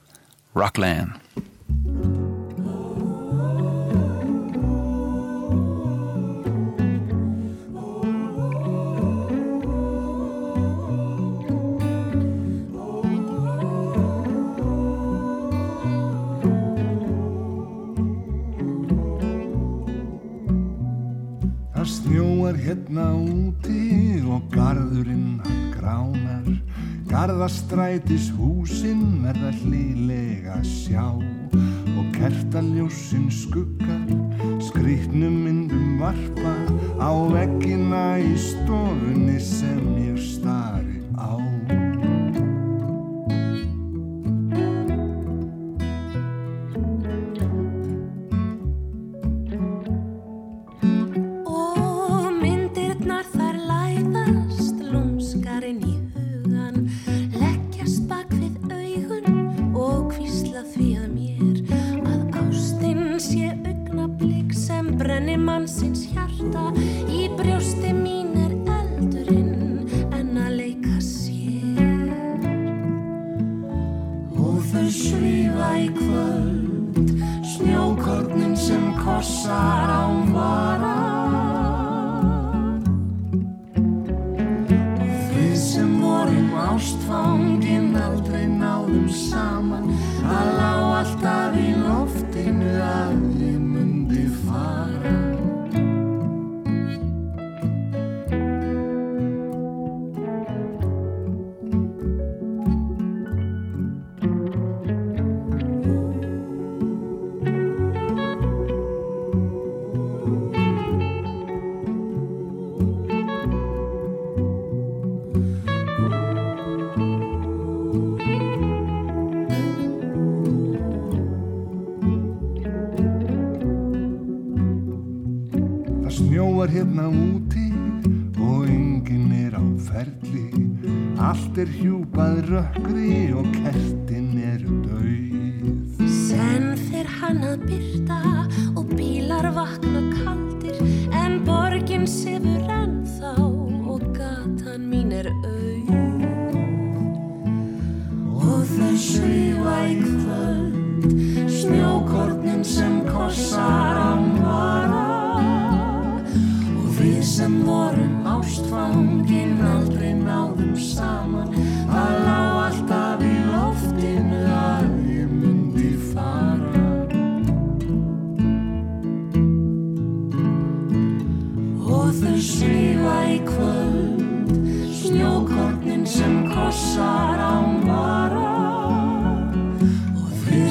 Rockland. Garðastrætis húsin verða hlýlega sjá og kertaljósin skuggar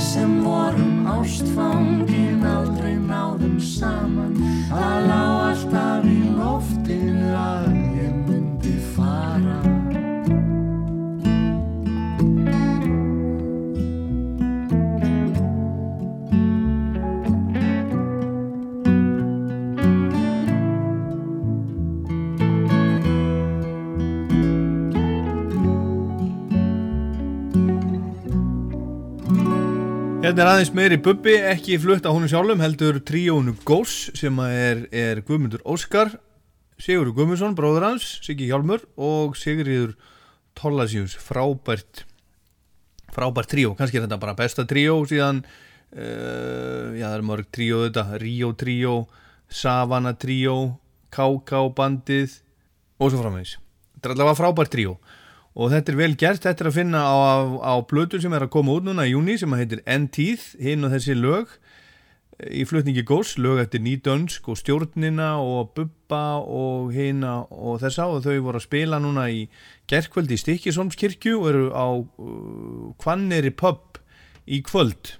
sem vorum ástfangin aldrei náðum saman. Það lá Hérna er aðeins meiri bubbi, ekki flutt á honum sjálfum, heldur tríónu Gós sem er, er Guðmundur Óskar, Sigurður Guðmundsson, bróður hans, Siggi Hjálmur og Sigriður Tollasjús, frábært, frábært tríó, kannski er þetta bara besta tríó síðan, uh, já það er mörg tríó þetta, Ríó tríó, Savana tríó, KK bandið og svo framvegis. Þetta er allavega frábært tríó og þetta er vel gert, þetta er að finna á, á, á plötu sem er að koma út núna í júni sem heitir N-Teeth, hinn og þessi lög í flutningi góðs, lög eftir Nýdönsk og stjórnina og Bubba og hina og þessa. Og þau voru að spila núna í gerkvöld í Stikkisholmskirkju og eru á uh, Kvanneri pub í kvöld.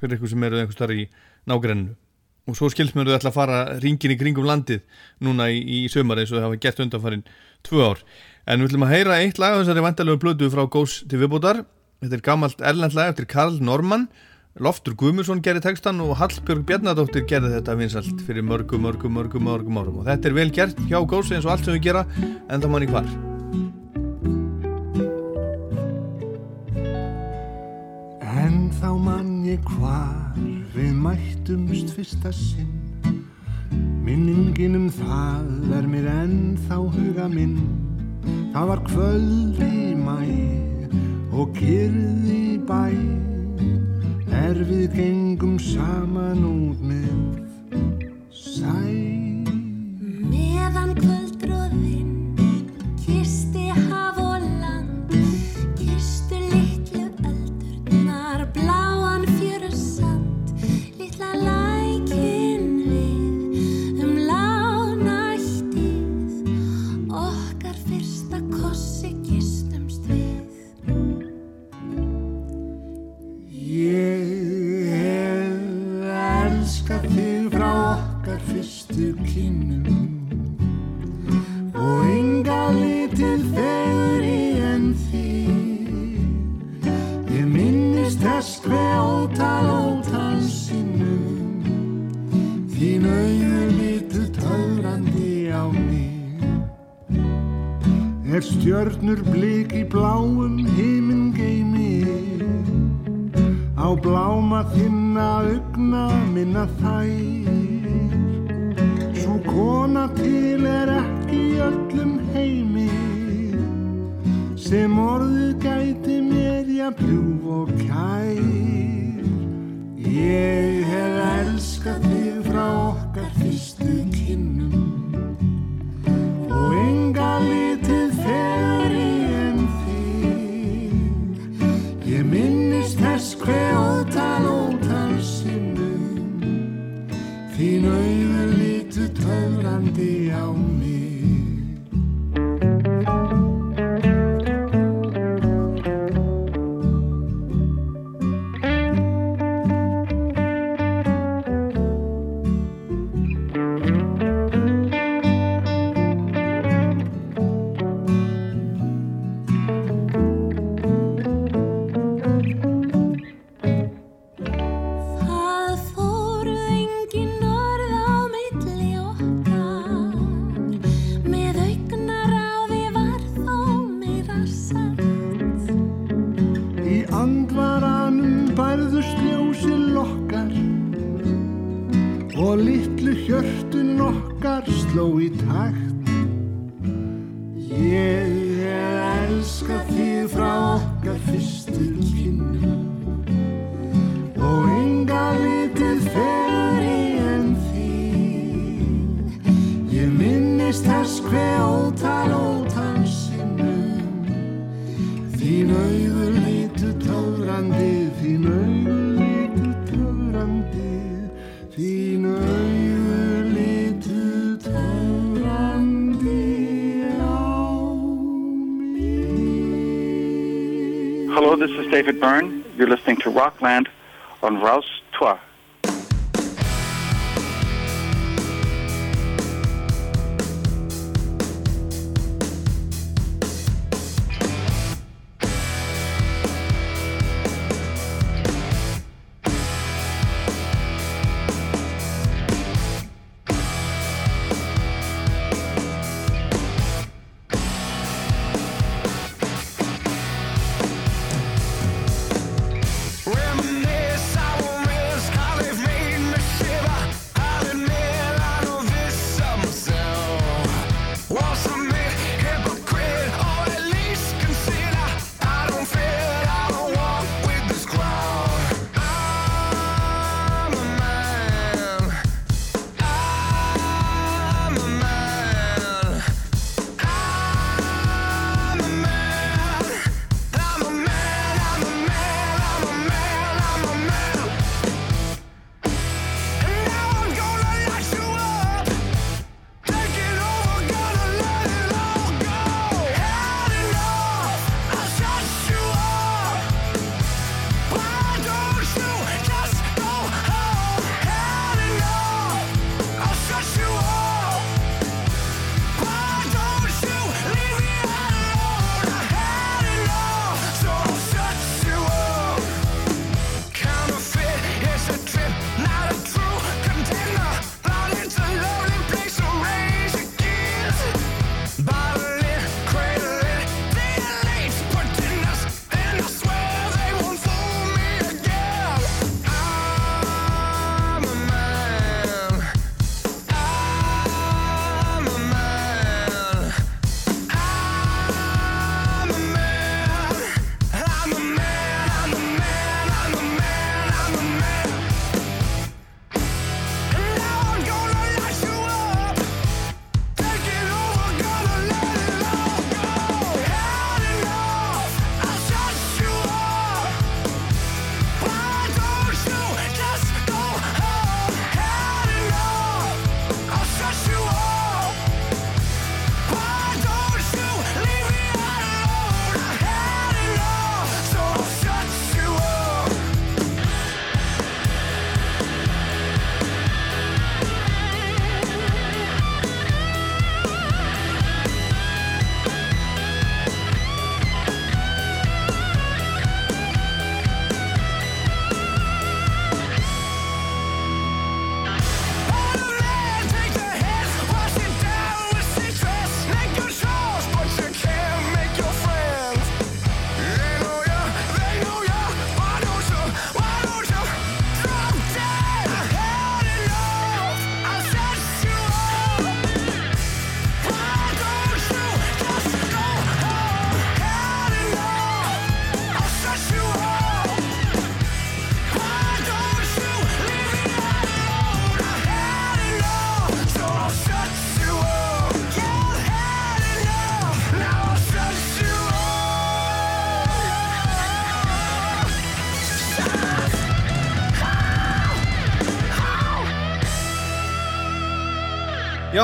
Fyrir eitthvað sem eru einhvers þar í nágrennu. Og svo skilst mér að þau ætla að fara ringin í kringum landið núna í, í sömar eins og það hafa gert undanfarin tvö ár En við ætlum að heyra eitt lag af þessari vantalegu blödu frá Gós til viðbútar. Þetta er gammalt erlend lag eftir Karl Norman. Loftur Guðmundsson gerði textan og Hallbjörg Bjarnadóttir gerði þetta vinsalt fyrir mörgum, mörgum, mörgum, mörgum árum. Og þetta er vel gert hjá Gós eins og allt sem við gera, en það manni hvar. En þá mann ég hvar við mættumst fyrsta sinn Minningin um það er mér ennþá huga minn Það var kvöld í mæ og kyrð í bæ. Er við gengum saman út með sæ. Meðan kvöldgróðinn ótal ótal sinnum. Þín auður litu töfrandi á mig. Er stjörnur blik í bláum heiminn geimi á bláma þinna augna minna þær. Svo kona til er ekki öllum heimi sem orðið gæti mér jafnljúf og kær. Ég hef elskað þig frá okkar fyrstu kynnum. Og enga litið fegri en þig. Ég minnist þess hver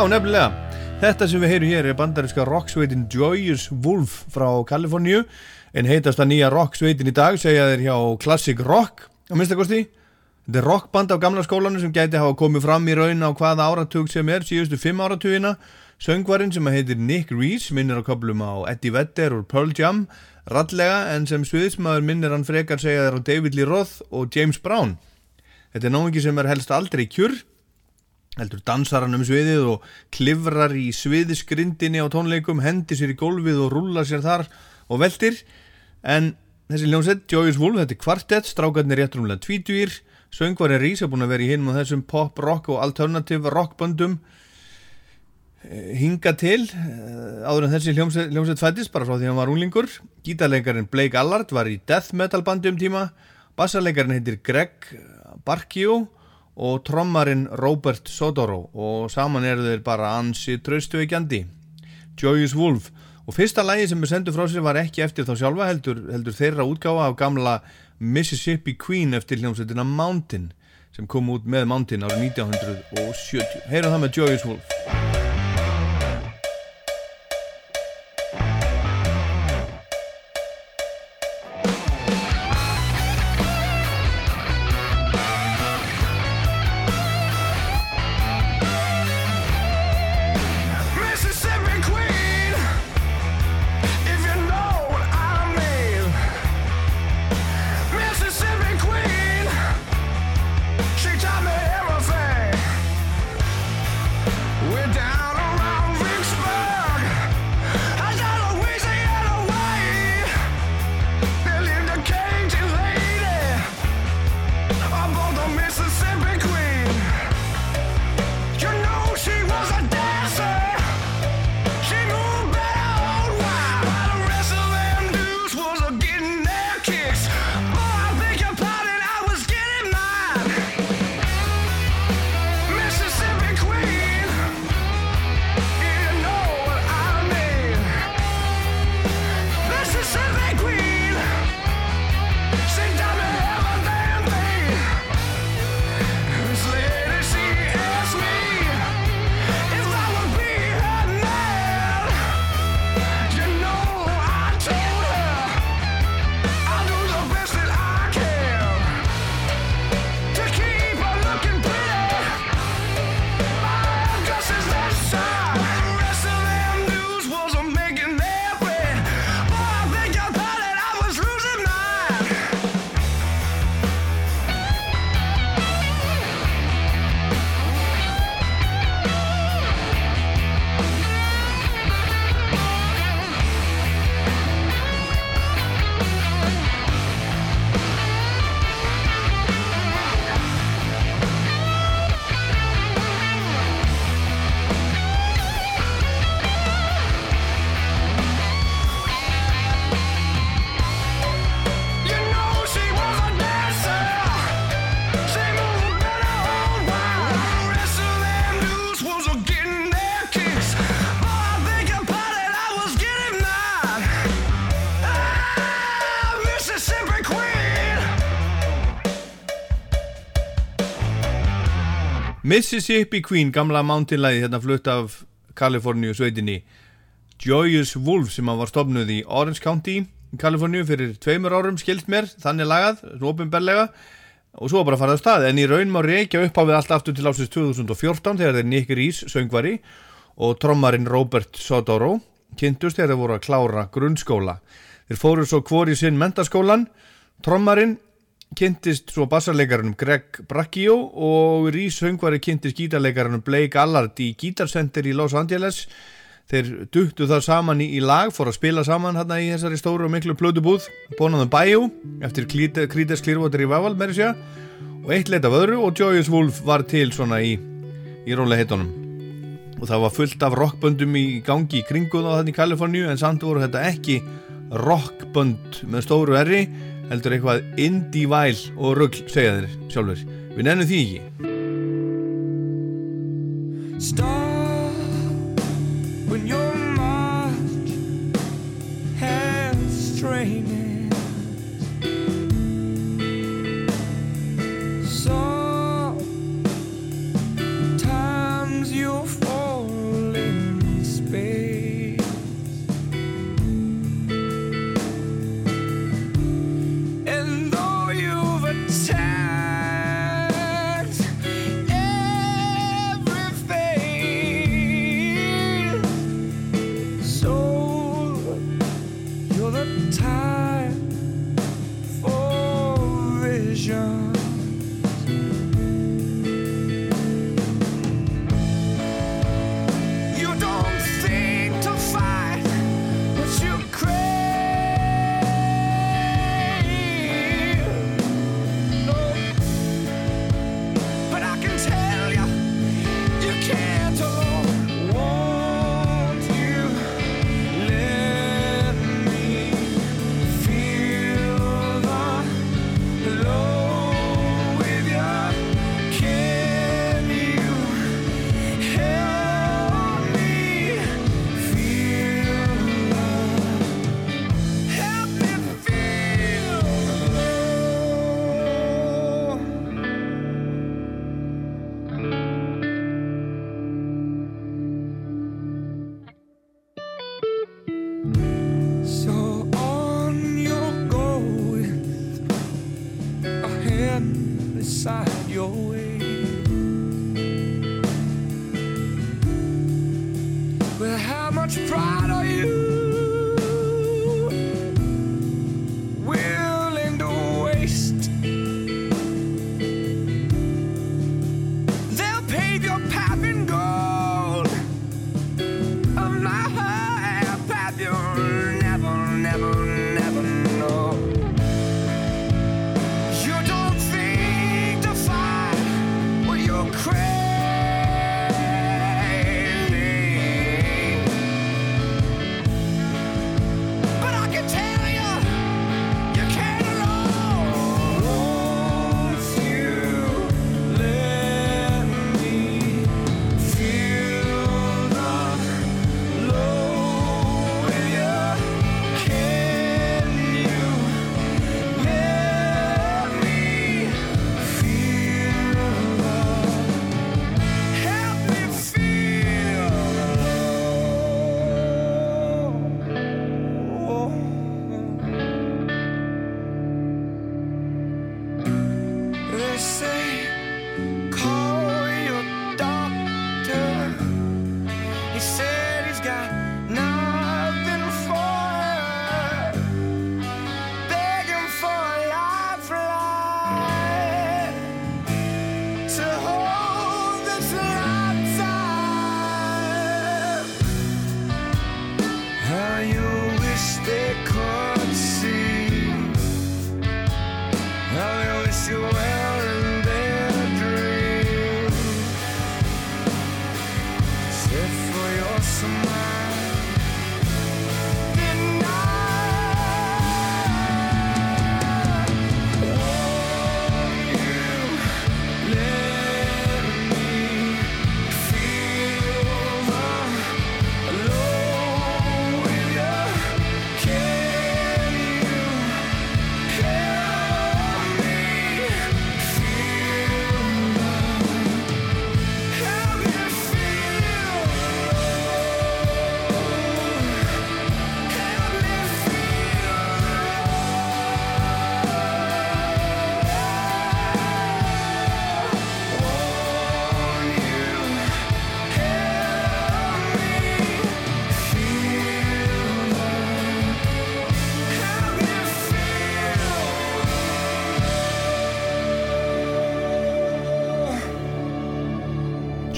Já, nefnilega. Þetta sem við heyrum hér er bandaríska rocksveitin Joyous Wolf frá Kaliforníu en heitast að nýja rocksveitin í dag segja þeir hjá Classic Rock á minnstakosti. Þetta er rockband af gamla skólanu sem gæti hafa komið fram í raun á hvaða áratug sem er síðustu fimm áratugina. Söngvarinn sem heitir Nick Reese minnir á köplum á Eddie Vedder og Pearl Jam rallega en sem sviðismæður minnir hann frekar segja þeir á David Lee Roth og James Brown. Þetta er náingi sem er helst aldrei kjur heldur dansar hann um sviðið og klifrar í sviðisgrindinni á tónleikum, hendi sér í gólfið og rúlar sér þar og veldir en þessi ljónsett, Joyous Wolf, þetta er kvartett strákarnir rétt rúmlega tvítugir. Söngvarinn Rís er búin að vera í hinn og þessum pop, rock og alternative rockböndum eh, hinga til eh, áður en þessi hljómsveit, hljómsveit fættist bara frá því að hann var unglingur. Gítarleikarinn Blake Allard var í death metal bandi um tíma. Bassarleikarinn heitir Greg Barkio og trommarinn Robert Sodoro og saman eru þeir bara ansi tröstuveikjandi Joyous Wolf. Og fyrsta lægi sem við sendum frá sér var ekki eftir þá sjálfa heldur, heldur þeirra útgáfa af gamla Mississippi Queen eftir hljómsveitina Mountain sem kom út með Mountain árið 1970 heyrum það með Joyous Wolf Mississippi Mississippi Queen, gamla mountainlæði hérna flutt af Kaliforníu sveitinni Joyous Wolf sem var stopnuð í Orange County Kaliforníu fyrir tveimur árum skilt mér, þannig lagað, ofinberlega og svo bara farið á stað en í raun má reykja upp á við allt aftur til ásins 2014 þegar þeir Nick Reese söngvari og trommarinn Robert Sodoro kynntust þegar þeir voru að klára grunnskóla. Þeir fóru svo hvori sinn mentaskólan trommarinn kynntist svo bassarleikarunum Greg Bracchio og Reese söngvari kynntist gítarleikarunum Blake Allard í Guitar-center í Los Angeles. Þeir duttu það saman í, lag fór að spila saman hérna í þessari stóru og miklu plötubúð Bonaðum Bayou eftir Creedence Clearwater Revival með þessu og eitt leitt af öðru og Joyous Wolf var til svona í, í rólega heitunum og það var fullt af rockböndum í gangi í kringu þá þannig Kaliforníu en samt voru þetta ekki rockbönd með stóru erri heldur eitthvað indie væl og rugl segja þeir sjálfur við nennum því ekki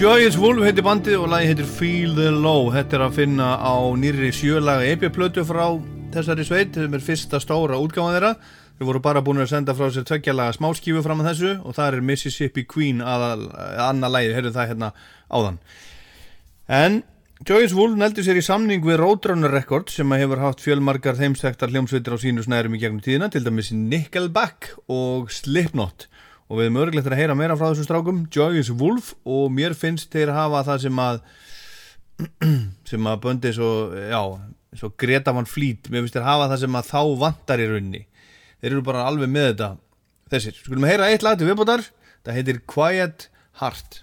Joyous Wolf heitir bandið og lagi heitir Feel the Low. Þetta er að finna á nýrri sjölaga EP-plötu frá þessari sveit sem er fyrsta stóra útgáma þeirra. Þeir voru bara búin að senda frá sér tveggjalaga smáskífu fram að þessu og það er Mississippi Queen að annað lagið, heyrðu það hérna áðan. En Joyous Wolf neldi sér í samning við Roadrunner Records sem hefur haft fjölmargar þeimstektar hljómsveitir á sínu snærum í gegnum tíðina til dæmis Nickelback og Slipknot og við erum örgilegt að heyra meira frá þessum strákum. Joyous Wolf og mér finnst þeir hafa það sem að sem að böndi svo já, svo Greta Van Fleet. Mér finnst þeir hafa það sem að þá vantar í raunni þeir eru bara alveg með þetta. Þessir, skulum að heyra eitt lag til viðbótar. Það heitir Quiet Heart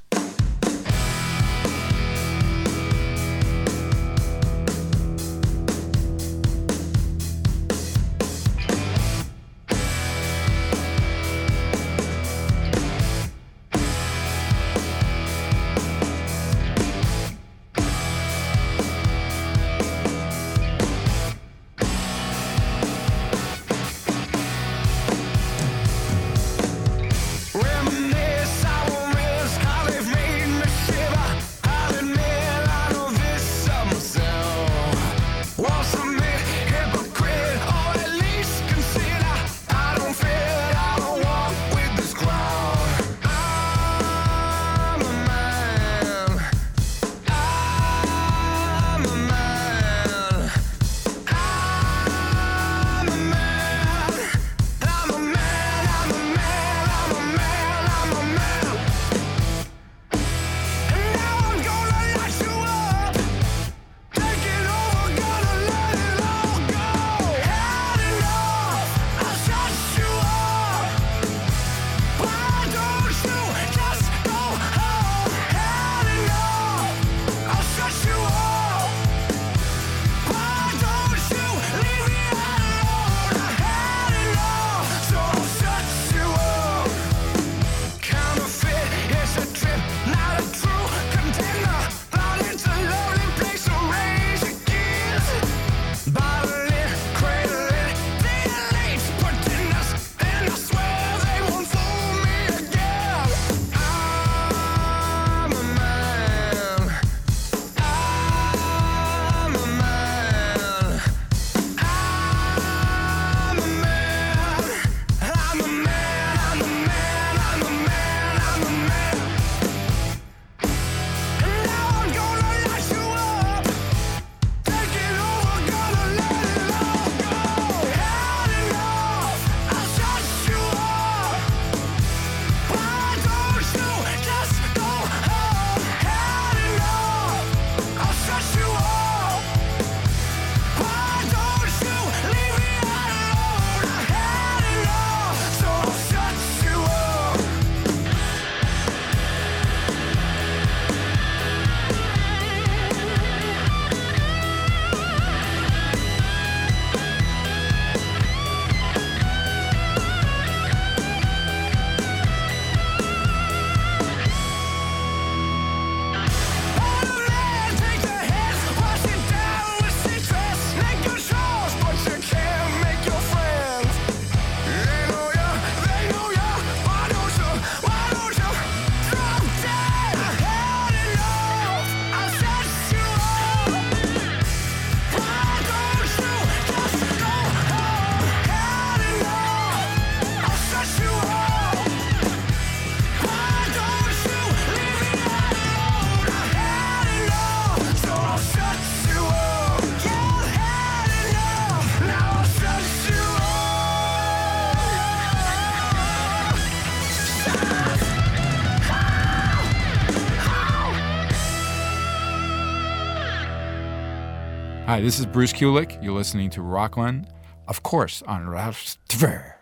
Hi, this is Bruce Kulick. You're listening to Rockland, of course, on Rastver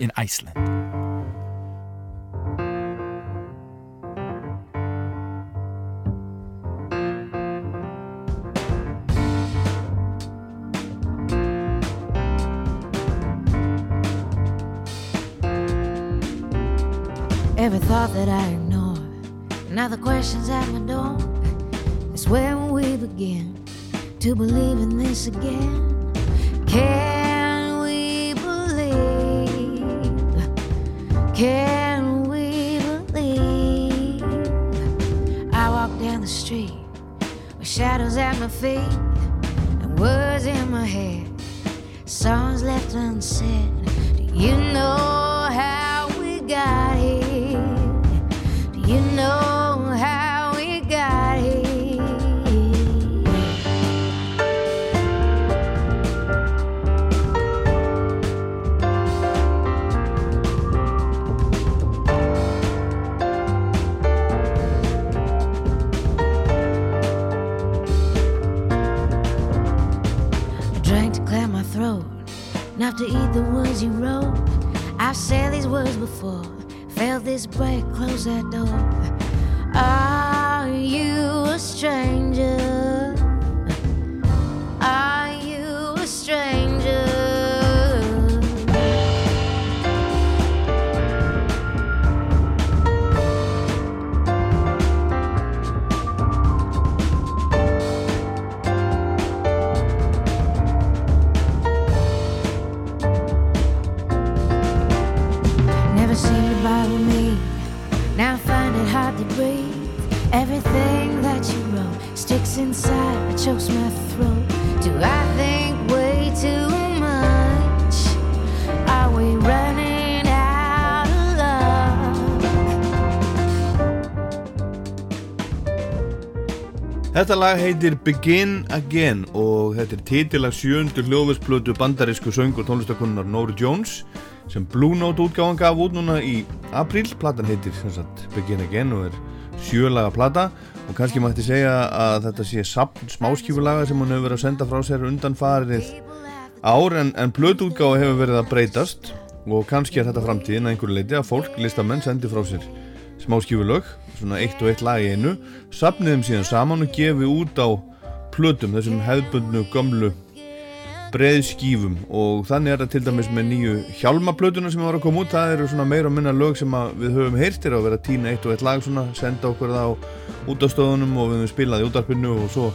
in Iceland. Þetta lag heitir Begin Again og þetta er titilag sjöndu hljóðversplötu bandarísku söng og tónlistakunnar Nori Jones sem Blue Note útgáðan gaf út núna í apríl. Platan heitir sagt, Begin Again og er sjölaga plata og kannski mætti segja að þetta sé sapn smáskífulaga sem hún hefur verið að senda frá sér undan farið ár en, en blötuútgáða hefur verið að breytast og kannski er þetta framtíðin að einhverju leiti að fólk, listamenn, sendi frá sér smáskífulög, svona eitt og eitt lag í einu, sapniðum síðan saman og gefi út á plötum, þessum hefðbundnu gömlu breiðskífum. Og þannig er það til dæmis með nýju hjálmaplötuna sem var að koma út, það eru svona meira og minna lög sem við höfum heyrtir að vera að týna eitt og eitt lag svona, senda okkur það á út á stöðunum og við höfum spilað í útarpinu og svo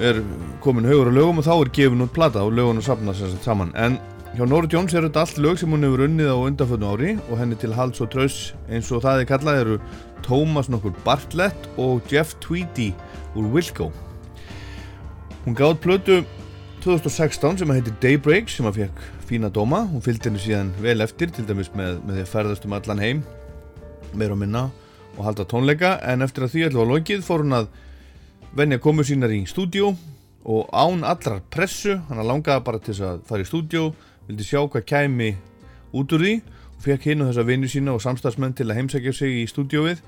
er komin haugur á lögum og þá er gefin út plata og lögun að sapna sér saman. En hjá Nóri Jones er þetta allt lög sem hún hefur unnið á undanfötnu ári og henni til hals og traus eins og það er kallað eru Thomas nokkur Bartlett og Jeff Tweedy úr Wilco. Hún gáð plötu 2016 sem heitir Daybreak sem að fekk fína dóma. Hún fylgdi henni síðan vel eftir til dæmis með, með því að ferðast um allan heim meira og minna og halda tónleika. En eftir að því allir var lokið fór hún að venja komu sínar í stúdíó og án allrar pressu. Hann langaði bara til þess að fara í stúdíó vildi sjá hvað kæmi út úr því. Og fekk hinn og þessa vinnu sína og samstagsmenn til að heimsækja sig í stúdíóið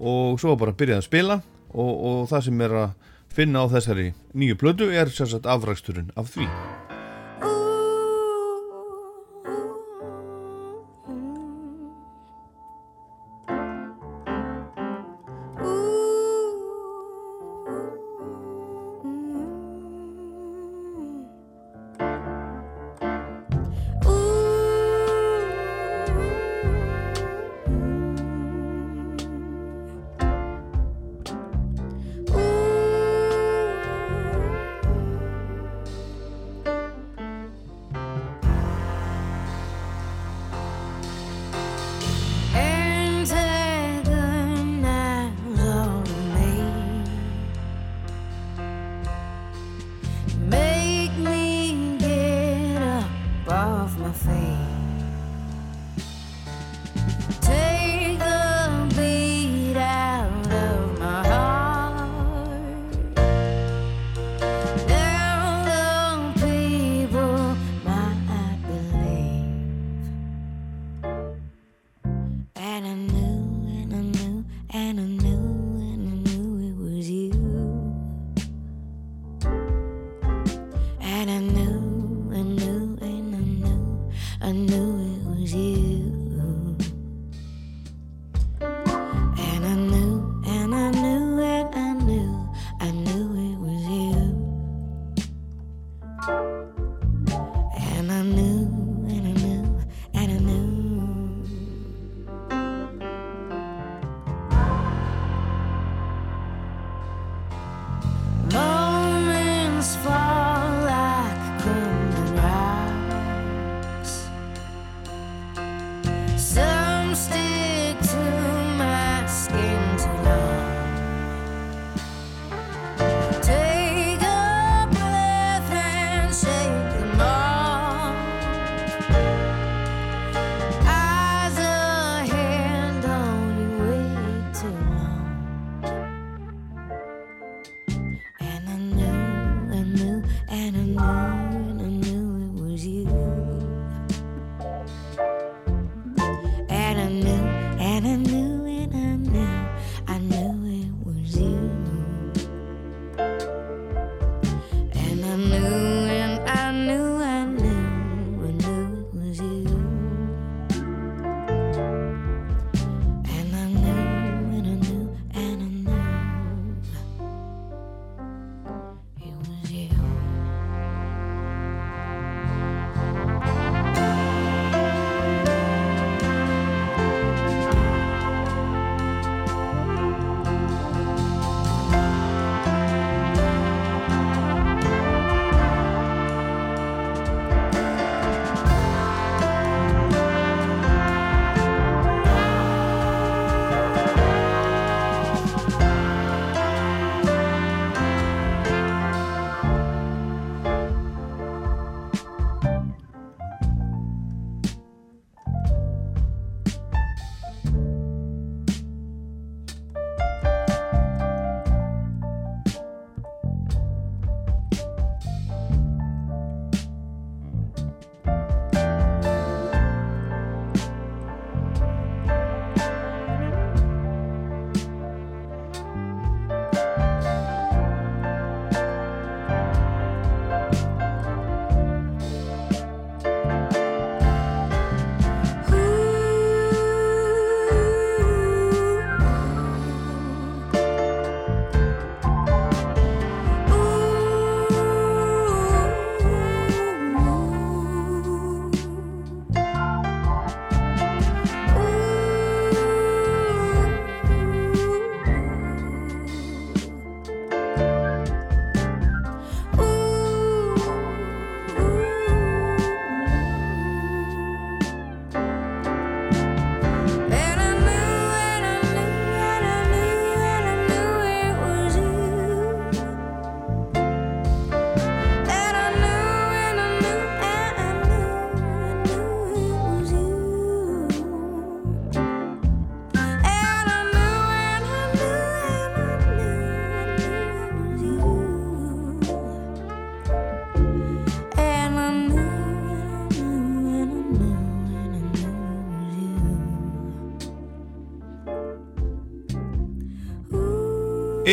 og svo bara að byrja að spila og, og það sem er að finna á þessari nýju plötu er sérsagt afræksturinn af því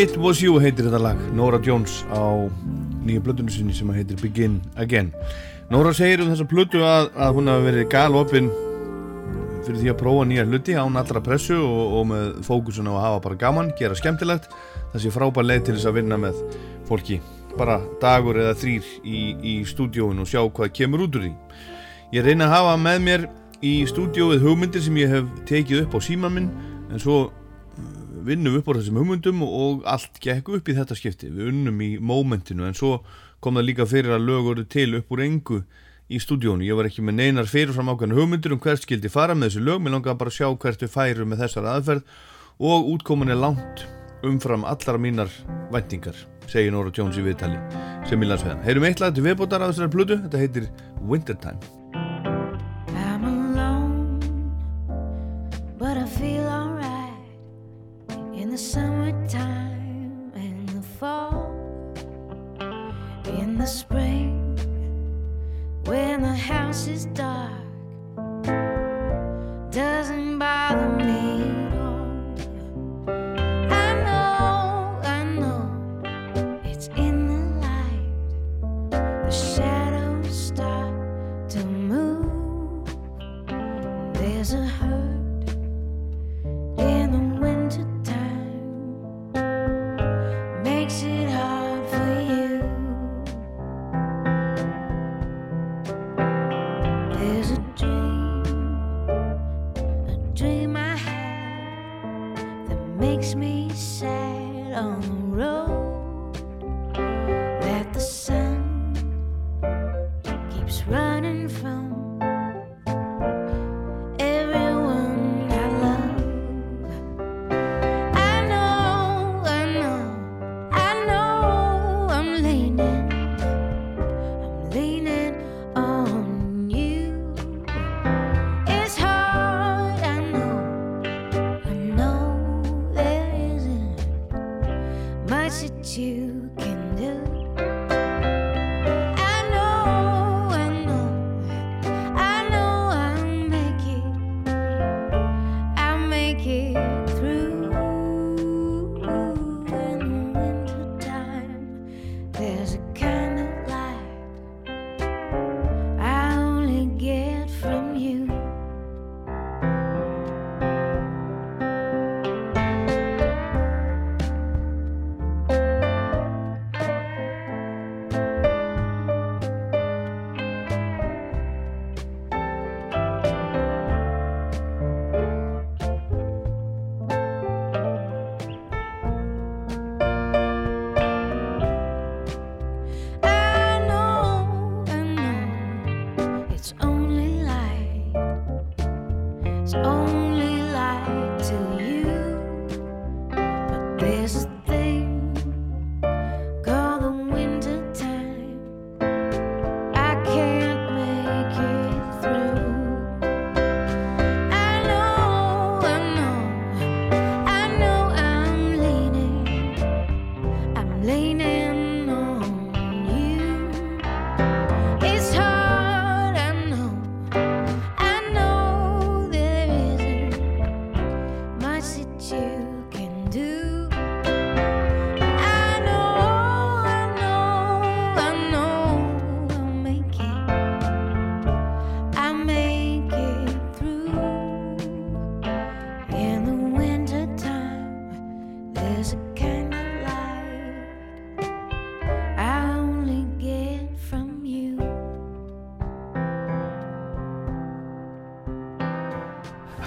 It Was You heitir þetta lag. Nora Jones á nýju blöðunum sinni sem heitir Begin Again. Nora segir um þessa blödu að, að hún hafi verið galopin fyrir því að prófa nýja hluti án allra pressu og, og með fókusun á að hafa bara gaman, gera skemmtilegt. Sé frábær leið til þess að vinna með fólki. Bara dagur eða þrýr í, í stúdíóin og sjá hvað kemur út úr því. Ég reyna að hafa með mér í stúdíóið hugmyndir sem ég hef tekið upp á síman minn en svo vinnum upp á þessum hugmyndum og allt gekk upp í þetta skipti. Við unnum í mómentinu en svo kom það líka fyrir að lög voru til upp úr engu í stúdíónu, ég var ekki með neinar fyrirfram ákveðna hugmyndir um hvert skildi fara með þessu lög. Mér langaði bara að sjá hvert við færum með þessar aðferð og útkomin er langt umfram allar mínar væntingar segir Nora Jones í viðtali sem í landsveðan. Heyrum eitt lag til viðbótar af þessari plötu, þetta heitir Wintertime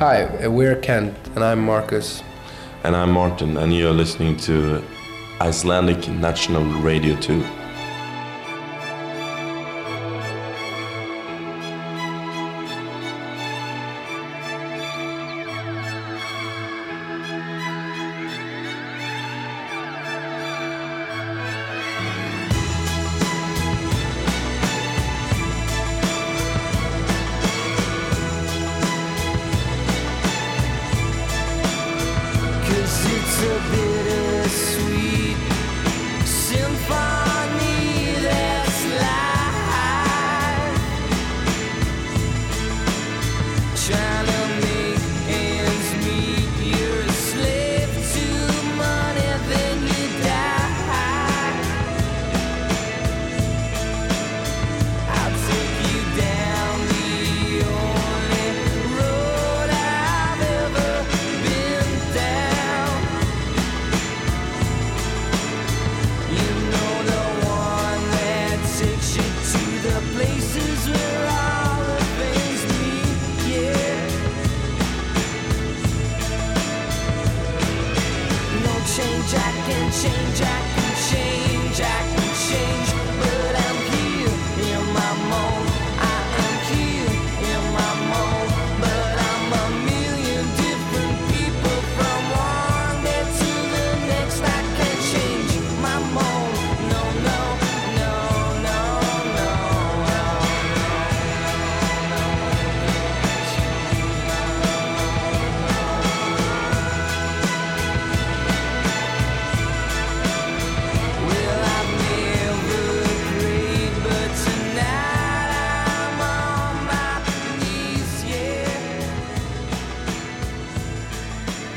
Hi, we're Kent, and I'm Marcus. And I'm Martin, and you're listening to Icelandic National Radio 2.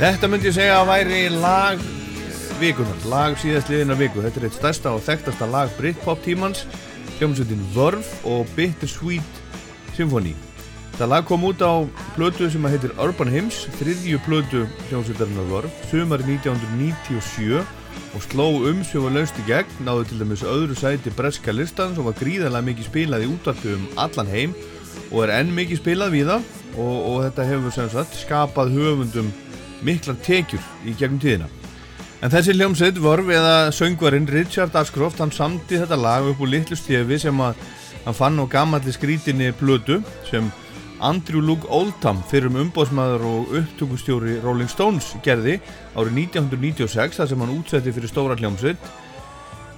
Þetta myndi ég segja að væri lag vikunar, lag síðast liðina viku. Þetta er eitt stærsta og þekktasta lag Britpop tímans, hljómsveitin Verve og Bittersweet Symphony. Það lag kom út á plötu sem heitir Urban Hymns, þriðju plötu hljómsveitarinnar Verve, sumari 1997 og sló umsjöfu laust í gegn, náðu til dæmis öðru sæti breska listans og var gríðarlega mikið spilað í útvarpi um allan heim og er enn mikið spilað við það og, og þetta hefur sem sagt skapað höfundum miklar tekjur í gegnum tíðina. En þessi hljómsveit Vörf eða söngvarinn Richard Ashcroft hann samti þetta lag upp úr litlu stefi sem að hann fann á gamalli skrítinni plötu sem Andrew Luke Oldham fyrir um umbóðsmaður og upptökustjóri Rolling Stones gerði árið 1996 þar sem hann útsetti fyrir stóra hljómsveit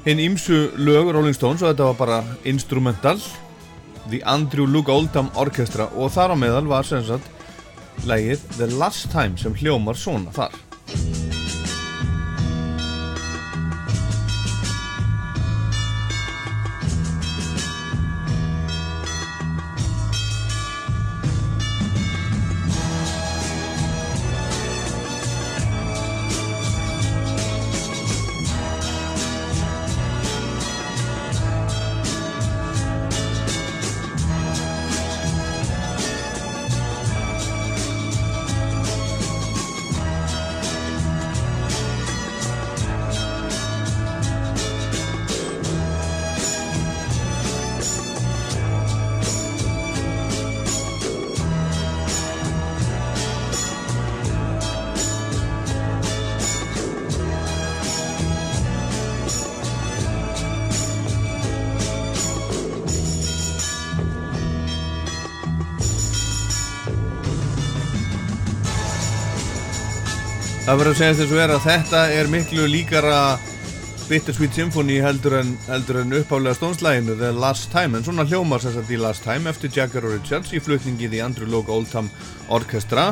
hinn ímsu lög Rolling Stones og þetta var bara instrumental The Andrew Luke Oldham Orchestra og þar á meðal var sem sagt lægið The Last Time sem hljómar svona þar Það verður að segja þess að vera að þetta er miklu líkara Bittersweet Symphony heldur en, en uppálega stónslæginu The Last Time. En svona hljómar þess að The Last Time eftir Jagger og Richards í flutningi The Andrew Logue Oldham Orchestra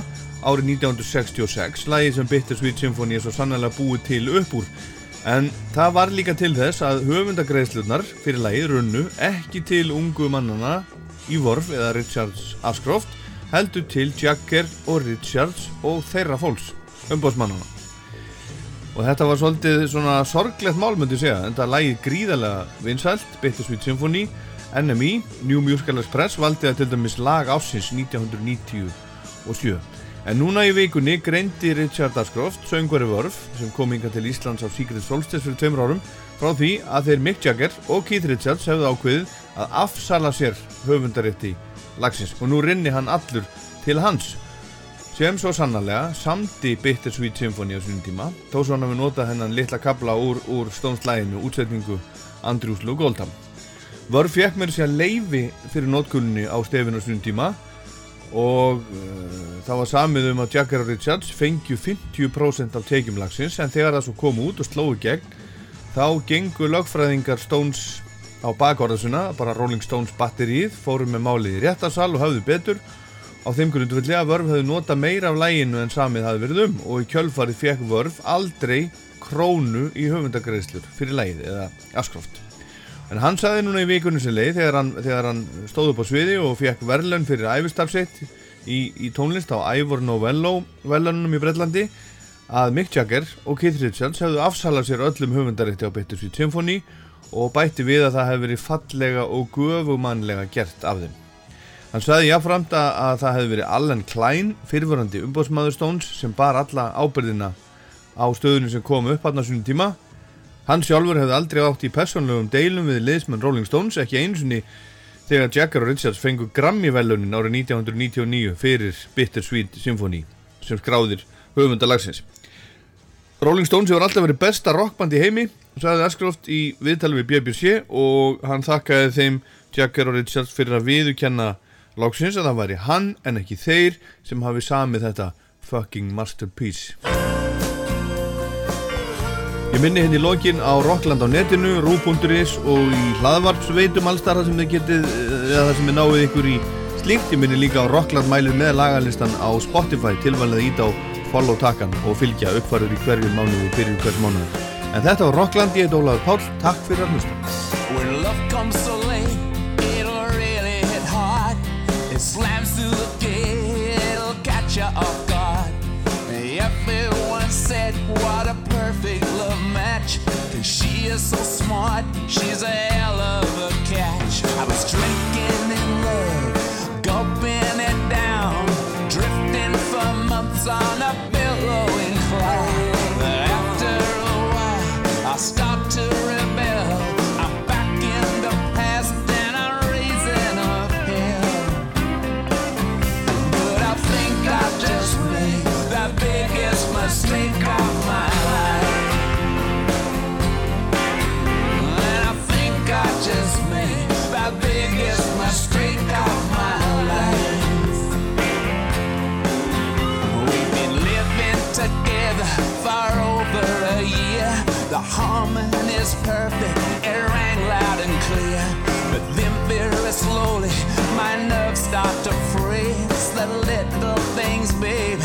árið 1966 lægi sem Bittersweet Symphony er svo sannlega búið til upp úr. En það var líka til þess að höfundagreðslurnar fyrir lægið runnu ekki til ungu mannana í Vorf eða Richards Ashcroft heldur til Jagger og Richards og þeirra fólks umbóðsmannana og þetta var svolítið svona sorglegt mál myndi ég segja en það lægið gríðarlega vinsælt Bittersweet Symphony NME, New Musical Express valdi það til dæmis lag ásins 1997 en núna í vikunni greindi Richard Ashcroft söngvari vörf sem kom inga til Íslands á Secret Solstice fyrir tveimur árum frá því að þeir Mick Jagger og Keith Richards hefðu ákveðið að afsala sér höfundarétti lagsins. Og nú rinni hann allur til hans sem svo sannarlega samdi Bittersweet Symphony á svonum tíma þó svo hann hafi notað hennan litla kabla úr, úr stónslæginu útsetningu Andrews Lou Goldham. Vörf fekk mér sér leifi fyrir notkunni á stefinu á svonum tíma og uh, það var samið um að Jagger Richards fengju 50% af tekjum lagsins en þegar það svo kom út og slói gegn þá gengu lögfræðingar Stones á bakorðasuna bara Rolling Stones batterið fórum með málið í réttarsal og hafðu betur á þeim grundvöldi að Vörf hefði nota meira af læginu en samið hafi verið um og í kjölfarið fekk Vörf aldrei krónu í höfundagreislur fyrir lægið eða Ashcroft. En hann saði núna í vikunni sem leið þegar hann, þegar hann stóð upp á sviði og fekk verðlun fyrir æfistarfsitt í, í tónlist á Ivor Novello verðlunum í Breitlandi að Mick Jagger og Keith Richards hefðu afsalað sér öllum höfundarétti á Bittersweet Symphony og bætti við að það hefði verið fallega og guðvumannlega gert af þeim Hann sagði jáframt að, að það hefði verið Allen Klein, fyrirvörandi umbóðsmaður Stones sem bar alla ábyrðina á stöðunum sem kom upp hann á svonum tíma. Hann sjálfur hefði aldrei átt í personlegum deilum við liðsmenn Rolling Stones, ekki einsunni þegar Jagger og Richards fengu Grammy-velunin árið 1999 fyrir Bittersweet Symphony sem skráðir höfundalagsins. Rolling Stones hefur alltaf verið besta rockband í heimi, sagði Ashcroft í viðtali við BBC og hann þakkaði þeim Jagger og Richards fyrir að viðukenna Lóksins að það væri hann en ekki þeir sem hafi samið þetta fucking masterpiece. Ég minni henni hérna lókin á Rockland á netinu, rú.is og í hlaðvarpsveitum allstar þar sem þið getið, eða þar sem þið náið ykkur í slíkt. Ég minni líka á Rockland mælið með lagalistan á Spotify tilvæmlega ít á follow takkan og fylgja uppfarður í hverju mánu og byrju hvers mánu. En þetta var Rockland, ég heit Ólaður Páll, takk fyrir að hlusta. Slams through the gate, it'll catch you off guard. Everyone said, what a perfect love match. Cause she is so smart, she's a hell of perfect, it rang loud and clear. But then very slowly, my nerves start to freeze. The little things, what